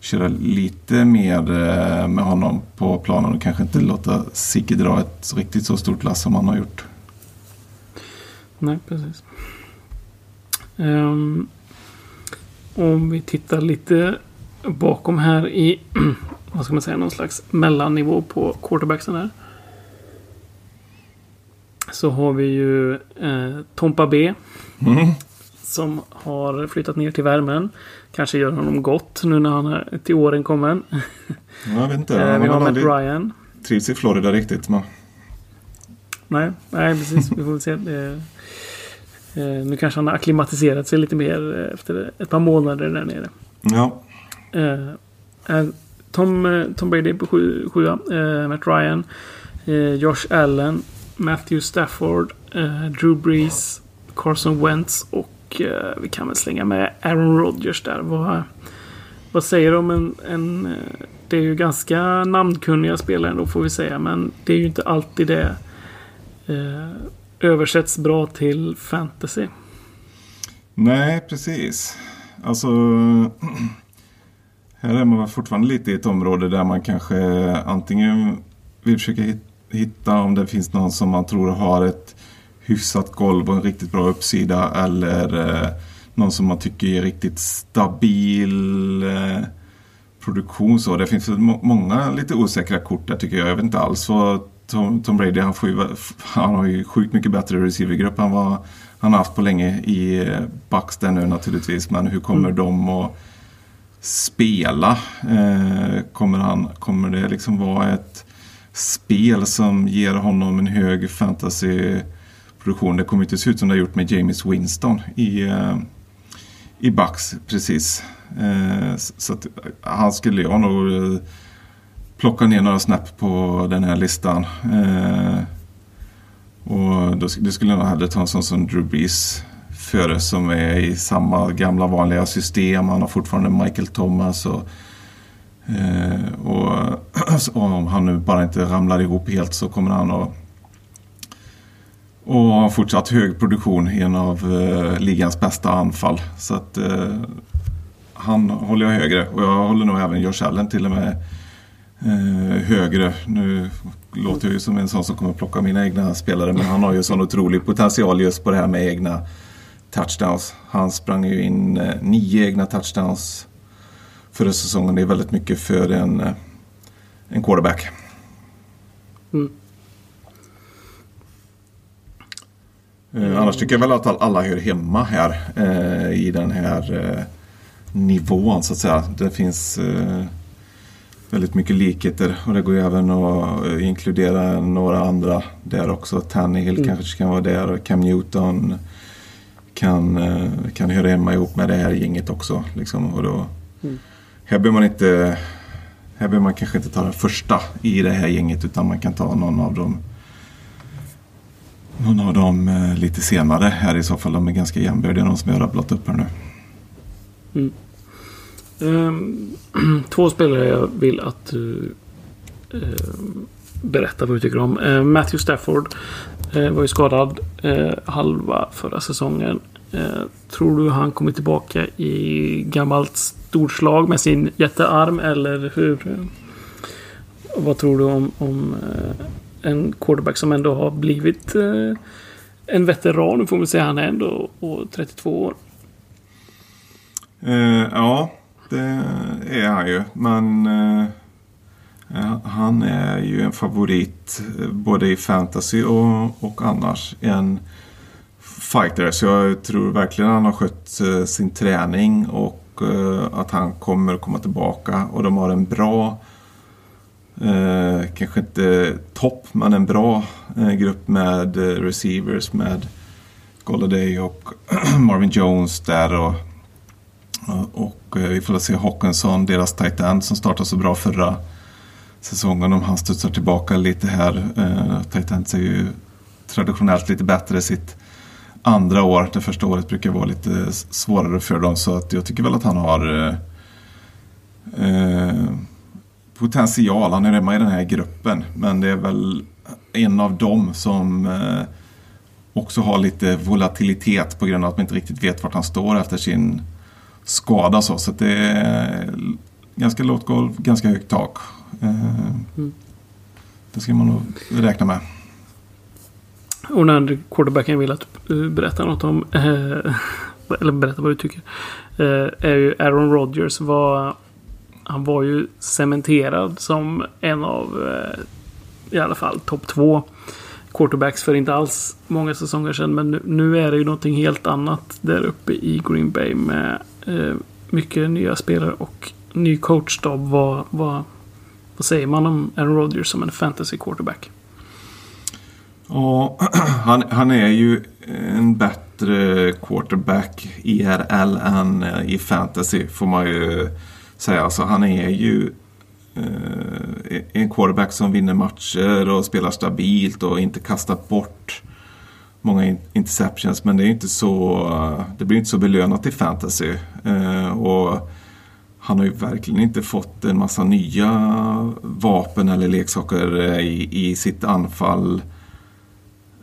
köra lite mer eh, med honom på planen och kanske inte låta Sigge dra ett riktigt så stort lass som han har gjort. Nej, precis. Um, om vi tittar lite bakom här i vad ska man säga, någon slags mellannivå på quarterbacksen här. Så har vi ju eh, Tompa B. Mm. Som har flyttat ner till värmen. Kanske gör honom gott nu när han är till åren kommen. Jag vet inte. eh, vi har Matt Ryan. Trivs i Florida riktigt. Men... Nej, nej, precis. Vi får väl se. Eh, nu kanske han har akklimatiserat sig lite mer eh, efter ett par månader där nere. Ja. Eh, Tom, Tom Brady på sju, sjua. Matt Ryan. Josh Allen. Matthew Stafford. Drew Brees. Carson Wentz. Och vi kan väl slänga med Aaron Rodgers där. Vad, vad säger du om en, en... Det är ju ganska namnkunniga spelare då får vi säga. Men det är ju inte alltid det översätts bra till fantasy. Nej, precis. Alltså, här är man fortfarande lite i ett område där man kanske antingen vill försöka hitta om det finns någon som man tror har ett hyfsat golv och en riktigt bra uppsida eller eh, någon som man tycker är riktigt stabil eh, produktion. Så det finns många lite osäkra kort där tycker jag. Jag vet inte alls vad Tom, Tom Brady han, får ju, han har ju sjukt mycket bättre receivergrupp än vad han har haft på länge i Bucks där nu naturligtvis. Men hur kommer mm. de att spela? Eh, kommer, han, kommer det liksom vara ett spel som ger honom en hög fantasyproduktion? Det kommer inte se ut som det har gjort med James Winston i, eh, i Bucks precis. Eh, så att, han skulle jag nog eh, plocka ner några snap på den här listan. Eh, och då, det skulle jag nog hellre ta en sån som Drew Brees före som är i samma gamla vanliga system. Han har fortfarande Michael Thomas och, eh, och, och om han nu bara inte ramlar ihop helt så kommer han att och ha fortsatt hög produktion i en av eh, ligans bästa anfall. Så att eh, han håller jag högre och jag håller nog även Josh Allen till och med eh, högre. Nu låter jag ju som en sån som kommer plocka mina egna spelare men han har ju sån otrolig potential just på det här med egna touchdowns. Han sprang ju in eh, nio egna touchdowns förra säsongen. Det är väldigt mycket för en, eh, en quarterback. Mm. Eh, annars tycker jag väl att alla hör hemma här eh, i den här eh, nivån så att säga. Det finns eh, väldigt mycket likheter och det går ju även att eh, inkludera några andra där också. Tannehill Mm. kanske kan vara där och Cam Newton kan, eh, kan höra hemma ihop med det här gänget också. Liksom. Och då, Mm. Här behöver man inte här behöver man kanske inte ta den första i det här gänget utan man kan ta någon av dem någon av dem eh, lite senare här i så fall. De är ganska jämbördiga de som jag har rabblat upp här nu. Ehm, Ehm, två spelare jag vill att du ehm, berättar vad du tycker om. Ehm, Matthew Stafford eh, var ju skadad eh, halva förra säsongen. Eh, tror du han kommer tillbaka i gammalt storslag med sin jättearm eller hur? vad tror du om, om en quarterback som ändå har blivit en veteran? Nu får man säga han är ändå och 32 år. Uh, ja, det är han ju. Men eh, eh han är ju en favorit eh, både i fantasy och, och annars. En fighter. Så jag tror verkligen han har skött eh, sin träning och eh, att han kommer komma tillbaka. Och de har en bra Eh, kanske inte topp, men en bra eh, grupp med eh, receivers med Golladay och Marvin Jones där. Och, och, eh, vi får se Håkansson, deras tight end som startade så bra förra säsongen. Om han studsar tillbaka lite här. Eh, tight ends är ju traditionellt lite bättre sitt andra år. Det första året brukar vara lite svårare för dem. Så att jag tycker väl att han har eh, eh, potential. Han är hemma i den här gruppen. Men det är väl en av dem som eh, också har lite volatilitet på grund av att man inte riktigt vet vart han står efter sin skada. Så, så att det är ganska lågt golv, ganska högt tak. Eh, Mm. Det ska man nog räkna med. Och andra quarterbacken vill att du berättar något om. Eh, eller berätta vad du tycker. Eh, är ju Aaron Rodgers. Var, han var ju cementerad som en av i alla fall topp två quarterbacks för inte alls många säsonger sedan. Men nu, nu är det ju någonting helt annat där uppe i Green Bay med Eh, mycket nya spelare och ny coachstab. Vad, vad, vad säger man om Aaron Rodgers som en fantasy quarterback? Ja, han, han är ju en bättre quarterback IRL än eh, i fantasy får man ju säga. Alltså, han är ju eh, en quarterback som vinner matcher och spelar stabilt och inte kastar bort många interceptions. Men det är inte så, det blir inte så belönat i fantasy. Eh, och han har ju verkligen inte fått en massa nya vapen eller leksaker eh, i, i sitt anfall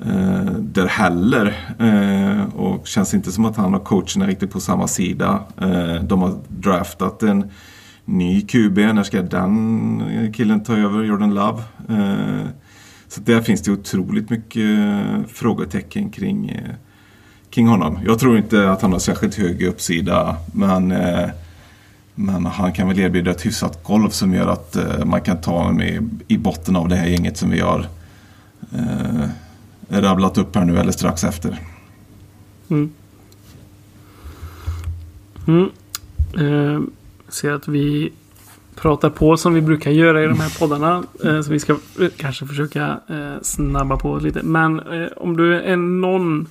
eh, där heller. Eh, och känns inte som att han och coacherna är riktigt på samma sida. Eh, de har draftat en ny QB. När ska den killen ta över? Jordan Love. Eh, så där finns det otroligt mycket eh, frågetecken kring, eh, kring honom. Jag tror inte att han har särskilt hög uppsida. Men, eh, men han kan väl erbjuda ett hyfsat golv som gör att man kan ta honom i, i botten av det här gänget som vi har eh, rabblat upp här nu eller strax efter. Mm. Mm. Eh, ser att vi pratar på som vi brukar göra i de här poddarna. Eh, så vi ska eh, kanske försöka eh, snabba på lite. Men om du är någon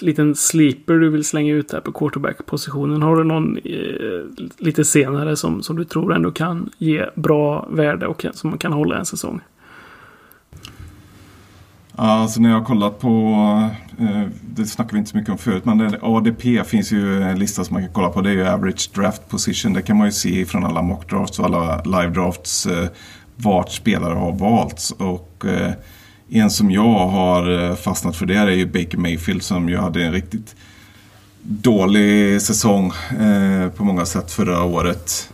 liten sleeper du vill slänga ut där på quarterback-positionen. Har du någon lite senare som, som du tror ändå kan ge bra värde och som man kan hålla en säsong? Alltså när jag har kollat på, eh, det snackar vi inte så mycket om förut, men ADP finns ju en lista som man kan kolla på. Det är ju average draft position. Det kan man ju se från alla mock drafts och alla live drafts eh, vart spelare har valts. Och eh, en som jag har fastnat för det är ju Baker Mayfield som ju hade en riktigt dålig säsong på många sätt förra året.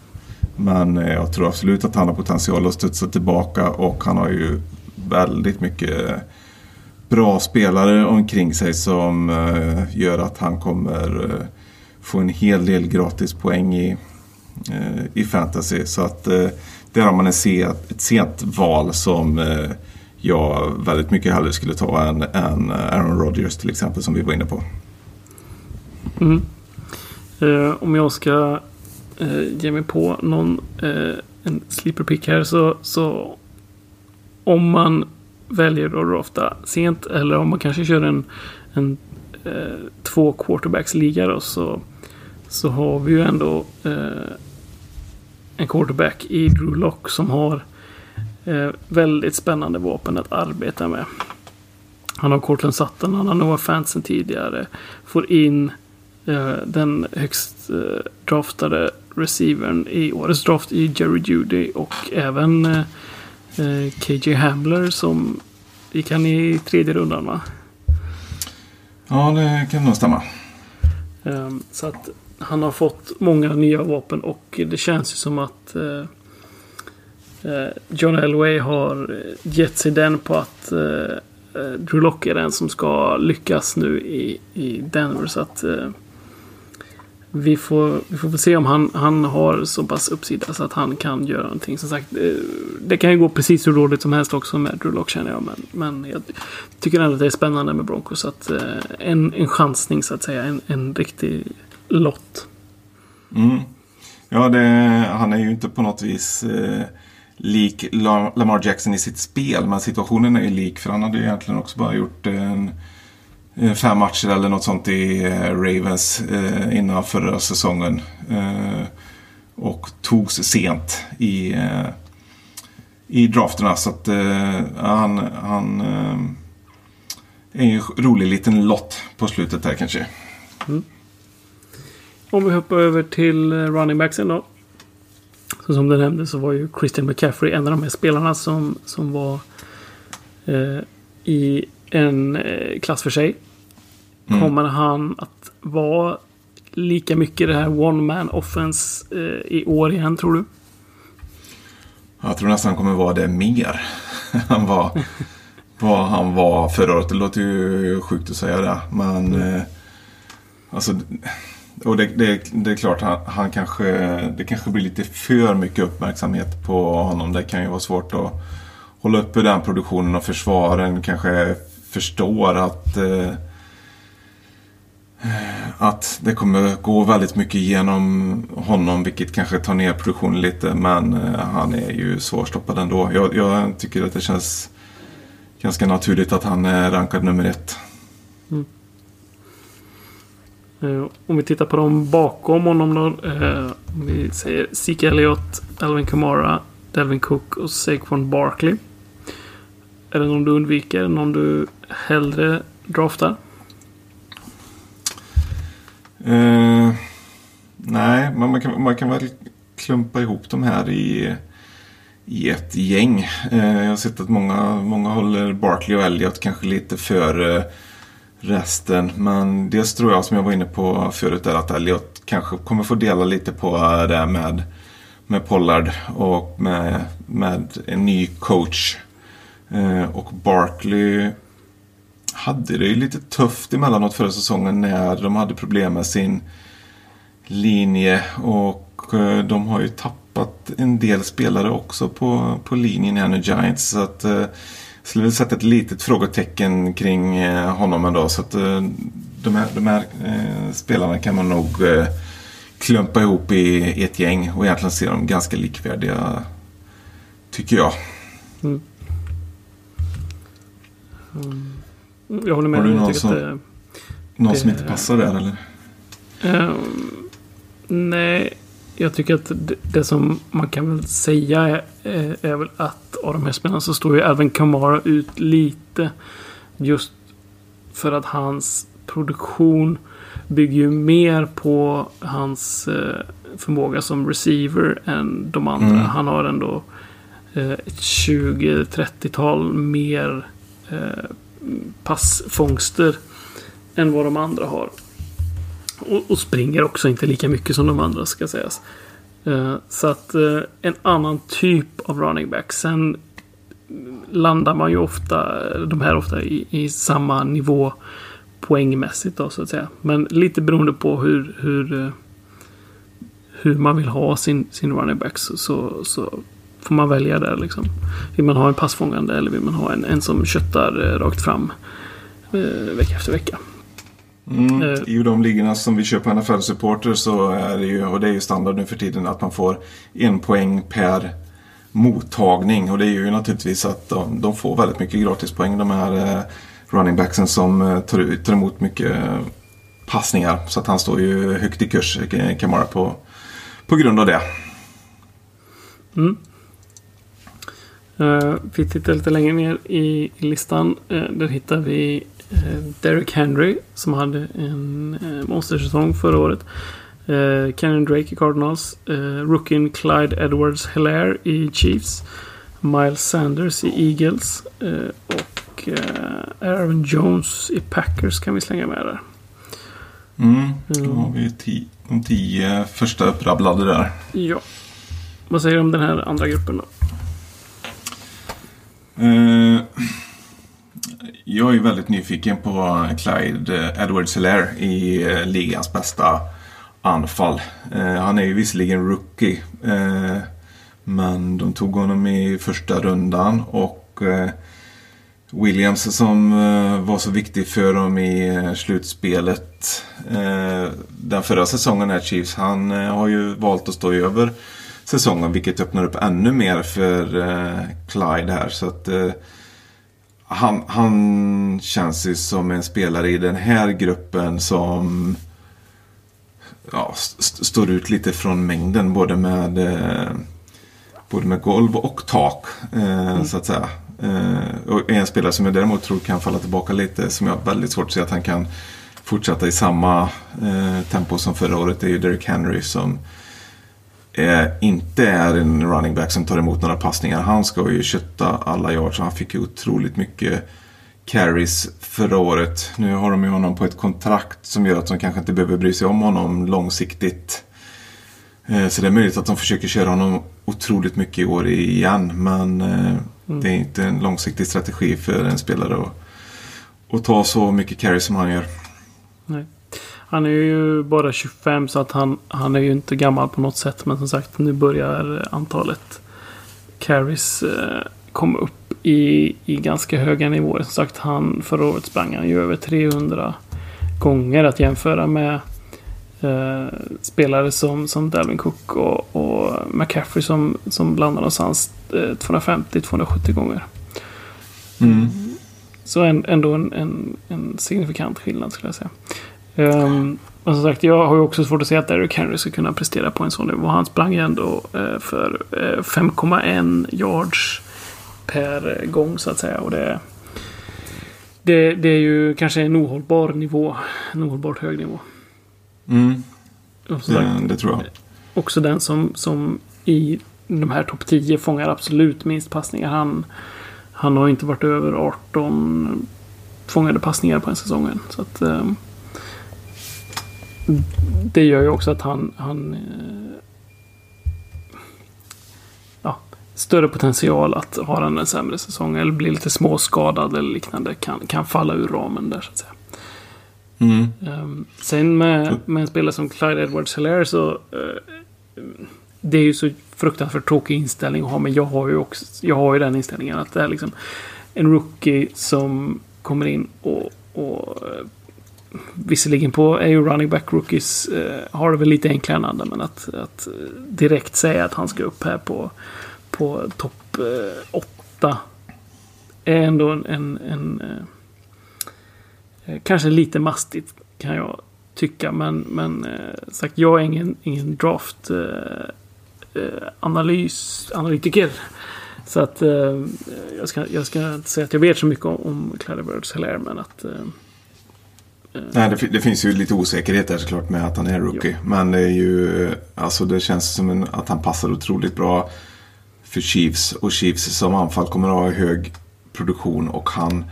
Men jag tror absolut att han har potential att studsa tillbaka och han har ju väldigt mycket bra spelare omkring sig som eh, gör att han kommer eh, få en hel del gratis poäng i, eh, i fantasy. Så att eh, där har man en se, ett sent val som eh, jag väldigt mycket hellre skulle ta än, än Aaron Rodgers till exempel som vi var inne på. Mm. Eh, om jag ska eh, ge mig på någon eh, en sleeper pick här så, så om man väljer att ofta sent eller om man kanske kör en, en eh, två quarterbacks liga då så, så har vi ju ändå eh, en quarterback i Drew Lock som har eh, väldigt spännande vapen att arbeta med. Han har Cortland Sutton, han har Noah Fansen tidigare. Får in eh, den högst eh, draftade receivern i årets draft i Jerry Judy och även eh, eh, eh KJ Hamler som gick han i tredje rundan va? Ja, det kan nog stämma. Um, så att han har fått många nya vapen och det känns ju som att uh, uh, John Elway har gett sig den på att Drew Lock är den som ska lyckas nu i, i Denver. Så att vi får, vi får se om han, han har så pass uppsida så att han kan göra någonting. Som sagt, eh, det, kan ju gå precis hur dåligt som helst också med Drew Lock känner jag. Men, men jag tycker ändå att det är spännande med Broncos. Att, eh, en, en chansning så att säga. En, en riktig lott. Mm. Ja, det, han är ju inte på något vis eh, lik Lamar Jackson i sitt spel. Men situationen är ju lik. För han hade ju egentligen också bara gjort en Eh, Eh, fem matcher eller något sånt i eh, Ravens eh, innan förra säsongen. Och togs sent i, i drafterna. Så att han, han är en rolig liten lott på slutet där kanske. Mm. Om vi hoppar över till running backsen då. Så som du nämnde så var ju Christian McCaffrey en av de här spelarna som, som var eh, i en eh, klass för sig. Mm. Kommer han att vara lika mycket det här one man offense eh, i år igen tror du? Jag tror nästan han kommer vara det mer. han var vad han var förra året. Det låter ju sjukt att säga det. Men mm. eh, alltså, och det, det, det, är klart, han, han, kanske, det kanske blir lite för mycket uppmärksamhet på honom. Det kan ju vara svårt att hålla uppe den produktionen och försvaren kanske förstår att eh, Eh, att det kommer gå väldigt mycket genom honom vilket kanske tar ner produktionen lite men eh, han är ju svårstoppad ändå. Jag, jag tycker att det känns ganska naturligt att han är rankad nummer ett. Mm. Eh, om vi tittar på dem bakom honom då. Om vi säger Zeke Elliott, Alvin Kamara, Delvin Cook och Saquon Barkley. Är det någon du undviker? Någon du hellre draftar? Uh, nej, men man kan, man kan väl klumpa ihop de här i, i ett gäng. Uh, jag har sett att många, många håller Barkley och Elliot kanske lite före resten. Men dels tror jag som jag var inne på förut är att Elliot kanske kommer få dela lite på det med, med Pollard och med, med en ny coach. Uh, och Barkley hade det ju lite tufft emellanåt förra säsongen när de hade problem med sin linje. Och eh, de har ju tappat en del spelare också på, på linjen här nu, Giants. Så att jag eh, skulle vilja sätta ett litet frågetecken kring eh, honom ändå. Så att de här, de här spelarna kan man nog klumpa ihop i, i ett gäng och egentligen se dem ganska likvärdiga. Tycker jag. Mm. Mm. Jag håller med. Har du någon, som, det, någon det, som inte passar där eller? Uh, nej, jag tycker att det, det, som man kan väl säga är, är, är, väl att av de här spelarna så står ju även Kamara ut lite. Just för att hans produktion bygger ju mer på hans eh, förmåga som receiver än de andra. Mm. Han har ändå eh, ett 20-30-tal mer eh, passfångster än vad de andra har. Och, och, springer också inte lika mycket som de andra ska sägas. Uh, så att uh, en annan typ av running back. Sen landar man ju ofta, de här ofta i, i samma nivå poängmässigt då så att säga. Men lite beroende på hur, hur, uh, hur man vill ha sin, sin running back så, så, så får man välja där liksom. Vill man ha en passfångande eller vill man ha en, en som köttar eh, rakt fram eh, vecka efter vecka. Mm. Eh. I de ligorna som vi kör på NFL Supporter så är det ju, och det är ju standard nu för tiden, att man får en poäng per mottagning. Och det är ju naturligtvis att de, de får väldigt mycket gratispoäng de här eh, running backsen som eh, tar, tar emot mycket eh, passningar. Så att han står ju högt i kurs, Kamara, på, på grund av det. Uh, vi tittar lite längre ner i, listan. Uh, där hittar vi uh, Derek Henry som hade en monstersäsong förra året. Kenyon Drake i Cardinals. Rookien Clyde Edwards Hilaire i Chiefs. Miles Sanders i Eagles. Och Aaron Jones i Packers kan vi slänga med där. Mm. Då har vi de tio första upprabblade där. Ja. Vad säger du om den här andra gruppen då? Eh, jag är väldigt nyfiken på Clyde eh, Edwards Hilaire i eh, ligans bästa anfall. Eh, han är ju visserligen rookie. Eh, men de tog honom i första rundan och eh, Williams som eh, var så viktig för dem i eh, slutspelet eh, den förra säsongen här Chiefs. Han eh, har ju valt att stå över säsongen vilket öppnar upp ännu mer för eh, Clyde här. Så att eh, han, han känns ju som en spelare i den här gruppen som ja, st- står ut lite från mängden både med eh, både med golv och tak eh, så att säga. Eh, och en spelare som jag däremot tror kan falla tillbaka lite som jag har väldigt svårt att se att han kan fortsätta i samma eh, tempo som förra året. Det är ju Derek Henry som eh, inte är en running back som tar emot några passningar. Han ska ju kötta alla yards. Han fick ju otroligt mycket carries förra året. Nu har de ju honom på ett kontrakt som gör att de kanske inte behöver bry sig om honom långsiktigt. Eh, Så det är möjligt att de försöker köra honom otroligt mycket i år igen. Men eh, det är inte en långsiktig strategi för en spelare att, att ta så mycket carries som han gör. Nej. Han är ju bara 25 så att han, han är ju inte gammal på något sätt. Men som sagt nu börjar antalet carries eh, komma upp i, i ganska höga nivåer. Som sagt han förra året sprang han ju över 300 gånger att jämföra med eh, spelare som, som Dalvin Cook och, och McCaffrey som, som blandar någonstans eh, 250-270 gånger. Mm. Så en, ändå en, en, en signifikant skillnad skulle jag säga. Um, men som sagt, jag har ju också svårt att se att Derrick Henry ska kunna prestera på en sån nivå. Han sprang ju ändå eh, för eh, 5,1 yards per gång så att säga. Och det, det, det är ju kanske en ohållbar nivå. En ohållbart hög nivå. Mm, Och sagt, det, det tror jag. också den som, som i de här topp 10 fångar absolut minst passningar. Han, han har inte varit över 18 fångade passningar på en säsongen. Så att, eh, det gör ju också att han, han eh, ja, större potential att ha en sämre säsong eller bli lite småskadad eller liknande kan, kan falla ur ramen där så att säga. Mm. Um, sen med, med en spelare som Clyde Edwards Hilaire så... eh, det är ju så fruktansvärt tråkig inställning att ha. Men jag har ju också jag har ju den inställningen att det är liksom en rookie som kommer in och... och eh, visserligen på är ju running back rookies eh, har det väl lite enklare än andra. Men att, att direkt säga att han ska upp här på, på topp eh, åtta är ändå en... en, en eh, Kanske lite mastigt kan jag tycka. Men, men eh, sagt, jag är ingen, ingen draft eh, eh analys, analytiker. Så att eh, jag, ska, jag ska inte säga att jag vet så mycket om, om Clyde Birds heller, Men att... Eh, Nej, det, det finns ju lite osäkerhet där såklart med att han är rookie. Men det är ju, alltså det känns som en, att han passar otroligt bra för Chiefs. Och Chiefs som anfall kommer att ha hög produktion och han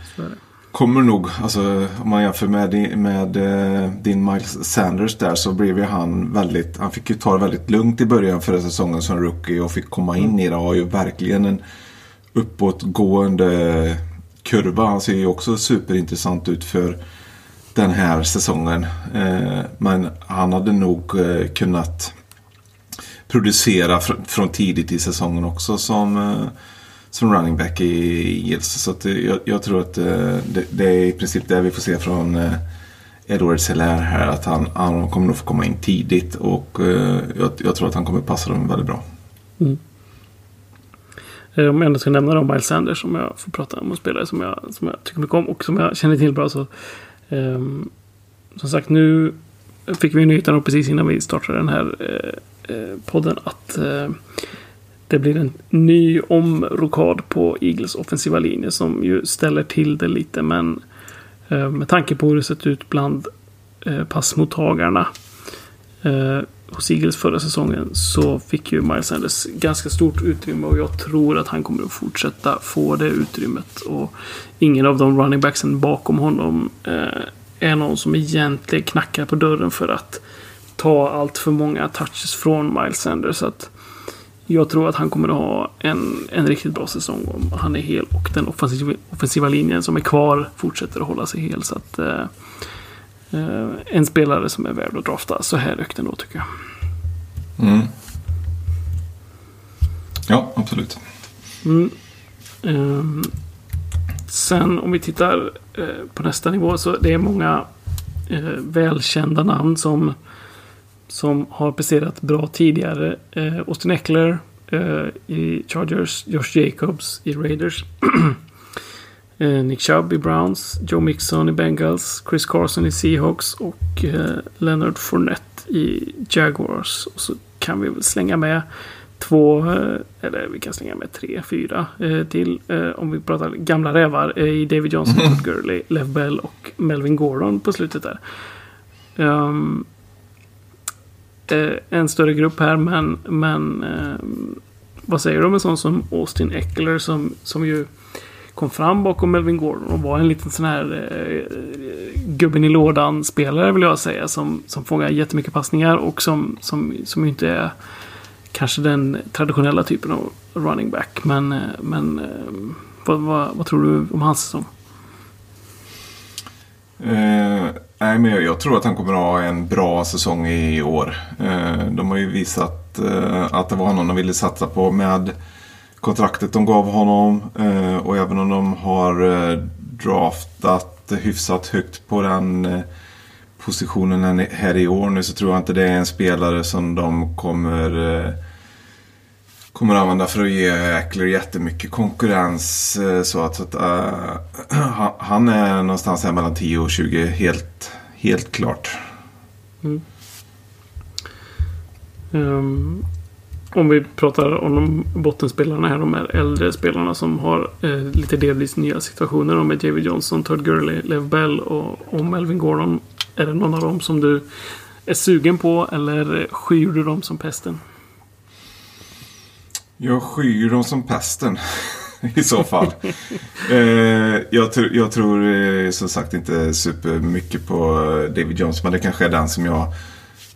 kommer nog, alltså om man jämför med, din- med eh, din Miles Sanders där så blev ju han väldigt, han fick ju ta det väldigt lugnt i början förra säsongen som rookie och fick komma in i det och har ju verkligen en uppåtgående kurva. Han ser ju också superintressant ut för den här säsongen. Eh, men han hade nog eh, kunnat producera från tidigt i säsongen också som, eh, som running back i Eagles. Så att, jag, jag, tror att det, det, är i princip det vi får se från Edward Selaire här. Att han, han kommer nog få komma in tidigt och jag, jag tror att han kommer passa dem väldigt bra. Mm. Om jag ändå ska nämna då Miles Sanders som jag får prata om och spelare som jag, som jag tycker mycket om och som jag känner till bra. Så, um, som sagt, nu fick vi nyheten precis innan vi startade den här eh, eh, podden att eh, det blir en ny omrokad på Eagles offensiva linje som ju ställer till det lite. Men eh, med tanke på hur det sett ut bland eh, passmottagarna eh, hos Eagles förra säsongen så fick ju Miles Sanders ganska stort utrymme och jag tror att han kommer att fortsätta få det utrymmet. Och ingen av de running backsen bakom honom eh, är någon som egentligen knackar på dörren för att ta allt för många touches från Miles Sanders. Så att jag tror att han kommer att ha en, en riktigt bra säsong om han är hel och den offensiva, offensiva linjen som är kvar fortsätter att hålla sig hel. Så att, eh, eh, en spelare som är värd att drafta så här högt ändå tycker jag. Mm. Ja, absolut. Mm. Um, sen om vi tittar uh, på nästa nivå så det är många uh, välkända namn som, som har presterat bra tidigare. Uh, Austin Eckler i Chargers, Josh Jacobs i Raiders. Eh, Nick Chubb i Browns, Joe Mixon i Bengals, Chris Carson i Seahawks och eh, Leonard Fournette i Jaguars. Och så kan vi väl slänga med två, eh, eller vi kan slänga med tre, fyra till. Om vi pratar gamla rävar i David Johnson, Todd Gurley, Lev Bell och Melvin Gordon på slutet där. Um, en större grupp här men, men vad säger du om en sån som Austin Eckler som, som ju kom fram bakom Melvin Gordon och var en liten sån här eh, gubben i lådan spelare vill jag säga. Som, som fångar jättemycket passningar och som, som, som inte är kanske den traditionella typen av running back. Men, eh, men eh, vad, vad, vad tror du om hans säsong? Eh, nej, men jag, jag, tror att han kommer att ha en bra säsong i år. Eh, de har ju visat eh, att det var någon de ville satsa på med kontraktet de gav honom. Eh, och även om de har eh, draftat hyfsat högt på den eh, positionen här i år nu så tror jag inte det är en spelare som de kommer eh, kommer att använda för att ge Eckler jättemycket konkurrens. Eh, så att, så att uh, han är någonstans här mellan 10 och 20 helt, helt klart. Mm. Um, om vi pratar om de bottenspelarna här, de här äldre spelarna som har eh, lite delvis nya situationer. De är David Johnson, Todd Gurley, Lev Bell och, och Melvin Gordon. Är det någon av dem som du är sugen på eller skyr du dem som pesten? Jag skyr dem som pesten. I så fall. eh, jag, tr jag, tror eh, som sagt inte supermycket på David Johnson. Men det kanske är den som jag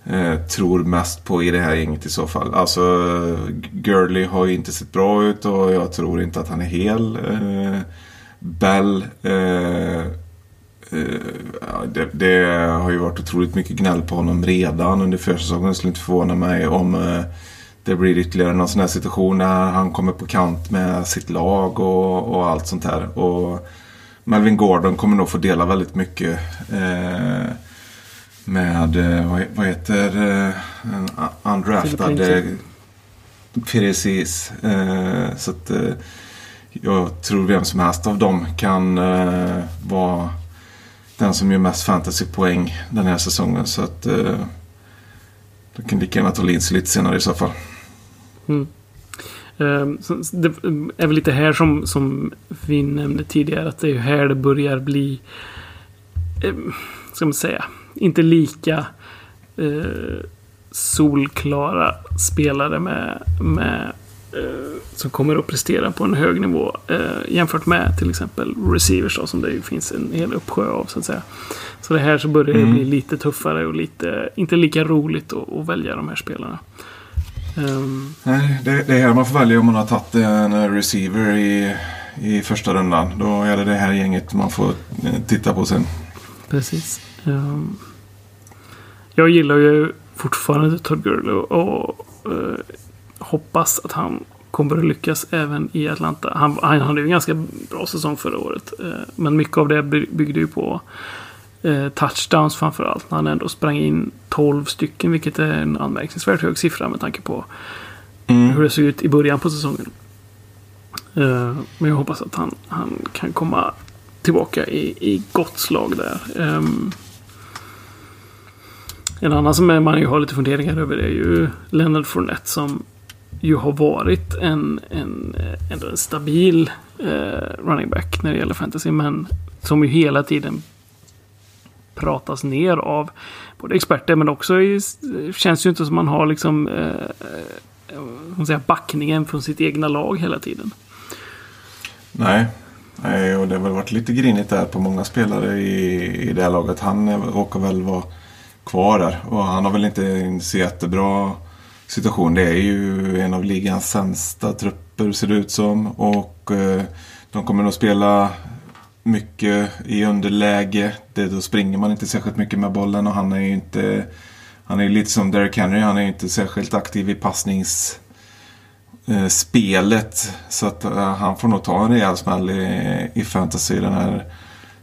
eh, tror mest på i det här gänget i så fall. Alltså Gurley har ju inte sett bra ut och jag tror inte att han är hel. Eh, Bell eh, eh det, det, har ju varit otroligt mycket gnäll på honom redan under försäsongen. Det skulle inte förvåna mig om eh, det blir ytterligare någon sån här situation när han kommer på kant med sitt lag och, och allt sånt här. Och Melvin Gordon kommer nog få dela väldigt mycket. Eh, med, eh, vad heter eh, en undraftad Precis. Eh, så att jag tror vem som helst av dem kan vara den som gör mest fantasypoäng den här säsongen. Så att de kan lika gärna ta Lindsey lite senare i så fall. Mm. Det är väl lite här som, som vi nämnde tidigare att det är här det börjar bli ska man säga inte lika eh, solklara spelare med, med eh, som kommer att prestera på en hög nivå eh, jämfört med till exempel receivers då, som det finns en hel uppsjö av så att säga. Så det här så börjar det mm. bli lite tuffare och lite, inte lika roligt att, att välja de här spelarna. Um, Nej, det, det är här man får välja om man har tagit en receiver i, i första rundan. Då är det det här gänget man får eh, titta på sen. Precis. Um, jag gillar ju fortfarande Todd Gurley och, eh, hoppas att han kommer att lyckas även i Atlanta. Han, han hade ju en ganska bra säsong förra året. Eh, men mycket av det by- byggde ju på eh, touchdowns framförallt. När han ändå sprang in 12 stycken, vilket är en anmärkningsvärt hög siffra med tanke på Mm. hur det såg ut i början på säsongen. Eh, men jag hoppas att han, han kan komma tillbaka i, i gott slag där. Ehm, en annan som är- man ju har lite funderingar över är ju Leonard Fournette som ju har varit en, en, ändå en stabil eh, running back när det gäller fantasy. Men som ju hela tiden pratas ner av både experter men också i, känns ju inte som man har liksom eh, eh man säga, backningen från sitt egna lag hela tiden. Nej. Nej, och det har väl varit lite grinigt där på många spelare i, i det här laget. Han råkar väl vara kvar där. Och han har väl inte en så jättebra situation. Det är ju en av ligans sämsta trupper ser det ut som. Och eh, de kommer nog spela mycket i underläge. Det, då springer man inte särskilt mycket med bollen och han är ju inte... Han är ju lite som Derrick Henry. Han är ju inte särskilt aktiv i passnings eh, spelet. Så att eh, han får nog ta en rejäl smäll i, i fantasy den här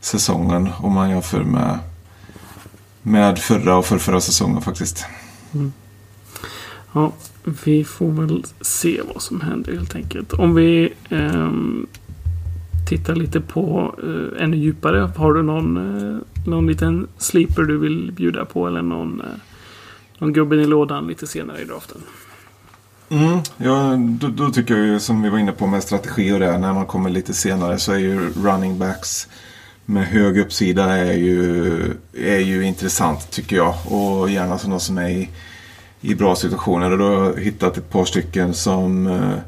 säsongen. Om man jämför med, med förra och förrförra säsongen faktiskt. Ja, vi får väl se vad som händer helt enkelt. Om vi ehm, tittar lite på eh, ännu djupare. Har du någon, eh, någon liten sleeper du vill bjuda på eller någon, eh, någon gubben i lådan lite senare i draften? Mm, ja, då, då tycker jag ju som vi var inne på med strategi och det. När man kommer lite senare så är ju running backs med hög uppsida är ju, är ju intressant tycker jag. Och gärna sådana som är i, i bra situationer. Och då har jag hittat ett par stycken som eh,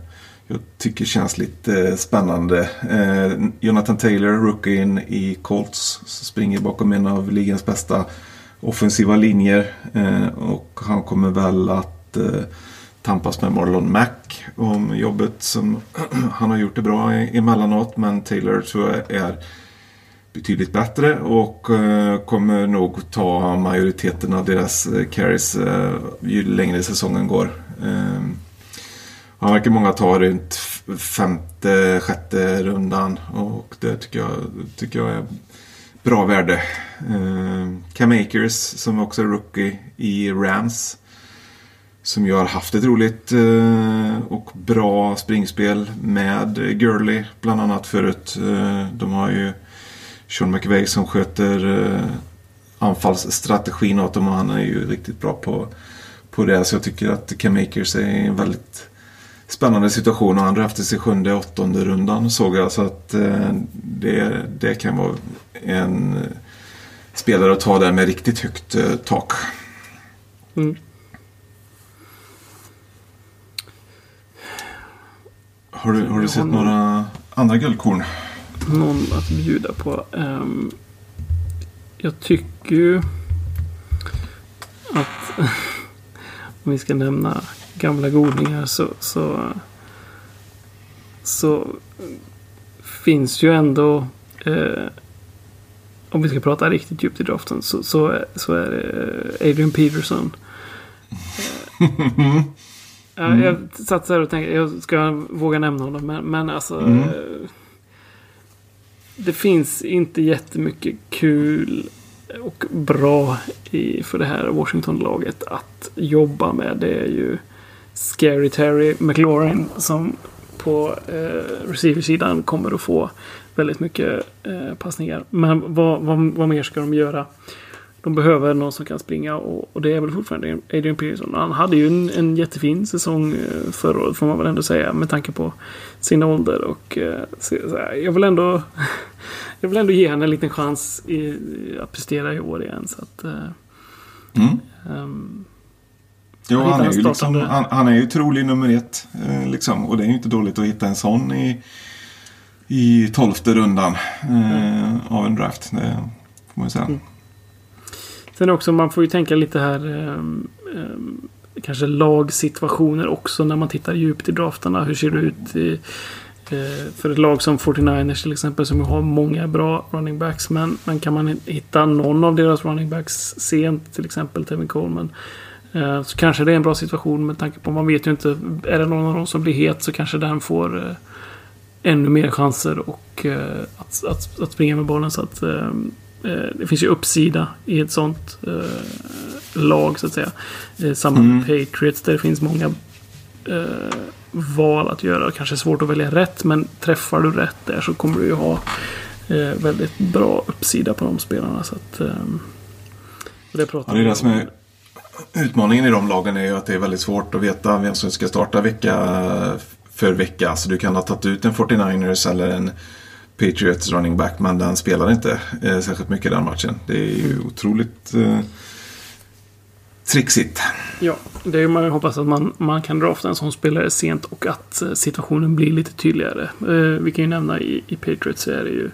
jag tycker känns lite eh, spännande. Eh, Jonathan Taylor, rookien i Colts, springer bakom en av ligans bästa offensiva linjer. Eh, och han kommer väl att eh, tampas med Marlon Mack om jobbet som han har gjort det bra emellanåt. Men Taylor tror jag är betydligt bättre och eh, kommer nog ta majoriteten av deras eh, carries eh, ju längre säsongen går. Eh, han verkar många ta runt femte, sjätte rundan och det tycker jag, tycker jag är bra värde. Eh, Cam Akers som också är rookie i Rams. Som ju har haft ett roligt eh, och bra springspel med Gurley bland annat förut. Eh, de har ju Sean McVay som sköter eh, anfallsstrategin åt dem och han är ju riktigt bra på, på det. Så jag tycker att Cam Akers är en väldigt spännande situation och han draftas i sjunde åttonde rundan såg jag. Så att eh, det, det kan vara en eh, spelare att ta där med riktigt högt eh, tak. Mm. Har du, har du sett några andra guldkorn? Någon att bjuda på. Ehm, jag tycker ju att om vi ska nämna gamla godingar så, så, så finns ju ändå eh, om vi ska prata riktigt djupt i draften så, så, är- så är det Adrian Peterson. Eh, ja, jag satt så här och tänkte, jag ska våga nämna honom, men, men alltså Mm. eh, det finns inte jättemycket kul och bra i, för det här Washington-laget att jobba med. Det är ju Scary Terry McLaurin som på eh, receiversidan kommer att få väldigt mycket eh, passningar. Men vad, vad, vad mer ska de göra? De behöver någon som kan springa och, och det är väl fortfarande Adrian Peterson. Han hade ju en, en jättefin säsong eh, förra året får man väl ändå säga med tanke på sin ålder. Och, eh, så, så här, jag, vill ändå, jag vill ändå ge henne en liten chans i, att prestera i år igen. Så att, eh, Mm. ehm, Jo, Han är, ju liksom, han, han är ju trolig nummer ett. Eh, liksom. Och det är ju inte dåligt att hitta en sån i, i tolfte rundan eh, av en draft. Det får man ju säga. Mm. Sen också, man får ju tänka lite här ehm, kanske lagsituationer också när man tittar djupt i draftarna. Hur ser det ut i, eh, för ett lag som 49ers till exempel som har många bra running backs. Men, men kan man hitta någon av deras running backs sent, till exempel Tevin Coleman. Eh, så kanske det är en bra situation med tanke på man vet ju inte. Är det någon av dem som blir het så kanske den får eh, ännu mer chanser och eh, att, att, att springa med bollen. Så att eh, eh, det finns ju uppsida i ett sånt eh, lag så att säga. Eh, samma Mm. Patriots där det finns många eh, val att göra. Kanske svårt att välja rätt men träffar du rätt där så kommer du ju ha eh, väldigt bra uppsida på de spelarna. Så att, eh, det pratar Ja, det är det som om. är utmaningen i de lagen är ju att det är väldigt svårt att veta vem som ska starta vecka för vecka. Så du kan ha tagit ut en 49ers eller en Patriots running back men den spelar inte eh, särskilt mycket den matchen. Det är ju otroligt eh, trixigt. Ja, det är man hoppas att man, man kan drafta en sån spelare sent och att eh, situationen blir lite tydligare. Eh, vi kan ju nämna i, i Patriots så är det ju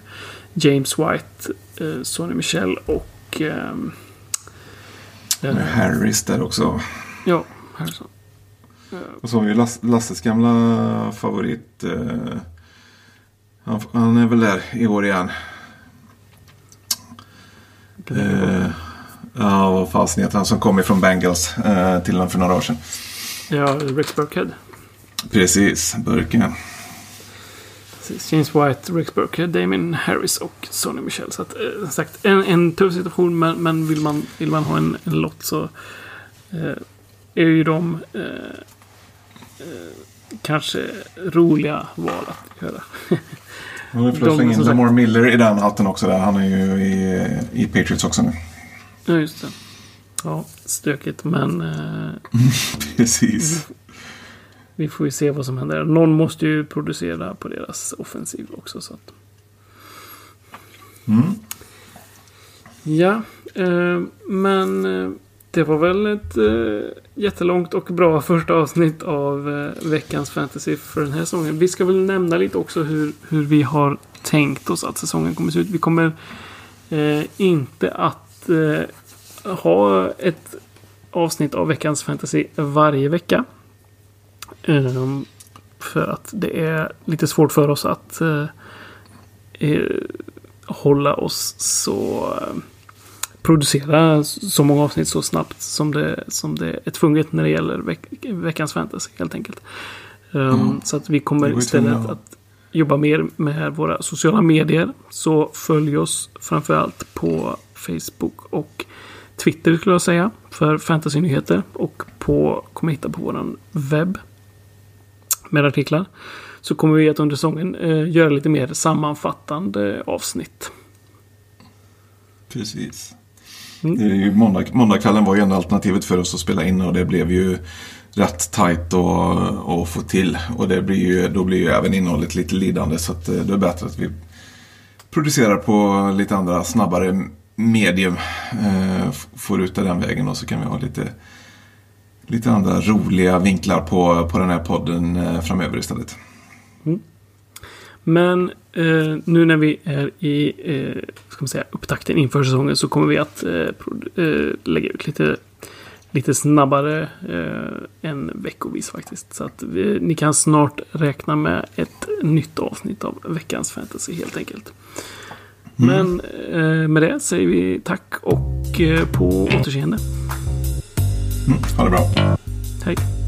James White, eh, Sonny Michel och... ehm, eh, Harris där också. ja, Harrison. Och så har vi Lass, Lasses gamla favorit. Eh, han, han är väl där i år igen. Ja, vad fasen heter han som kom ifrån Bengals eh, till den för några år sedan. Ja, Rex Burkhead. Precis, burken. Precis. James White, Rex Burkhead, Damien Harris och Sonny Michel. Så att, eh, sagt, en, en tuff situation men, men vill, man, vill man ha en, en lott så eh, är ju de eh, eh, kanske roliga val att göra. Och vi får slänga in Lamar Miller i den hatten också. Där. Han är ju i, i Patriots också nu. Ja, just det. Ja, stökigt men eh, Precis. vi får ju se vad som händer. Någon måste ju producera på deras offensiv också. Så att. Mm. Ja, eh, men eh, det var väl ett eh, jättelångt och bra första avsnitt av eh, veckans fantasy för den här säsongen. Vi ska väl nämna lite också hur, hur vi har tänkt oss att säsongen kommer se ut. Vi kommer eh, inte att eh, ha ett avsnitt av veckans fantasy varje vecka. Ehm, för att det är lite svårt för oss att eh, hålla oss så eh, producera så många avsnitt så snabbt som det, som det är tvunget när det gäller veck, veckans fantasy helt enkelt. Um, Mm. Så att vi kommer istället tvungna. att jobba mer med våra sociala medier. Så följ oss framförallt på Facebook och Twitter skulle jag säga för fantasynyheter och på kommer hitta på våran webb med artiklar. Så kommer vi att under säsongen eh, göra lite mer sammanfattande avsnitt. Precis. Mm. Det är ju måndag, var ju ändå alternativet för oss att spela in och det blev ju rätt tajt att, att få till. Och det blir ju, då blir ju även innehållet lite lidande så att eh, det är bättre att vi producerar på lite andra snabbare medium. Eh, får ut det den vägen och så kan vi ha lite, lite andra roliga vinklar på, på den här podden eh, framöver istället. Mm. Men eh, nu när vi är i eh, ska man säga, upptakten inför säsongen så kommer vi att eh, eh, lägga ut lite, lite snabbare eh, än veckovis faktiskt. Så att vi, ni kan snart räkna med ett nytt avsnitt av veckans fantasy helt enkelt. Men eh, med det säger vi tack och eh, på återseende. Mm, ha det bra. Hej!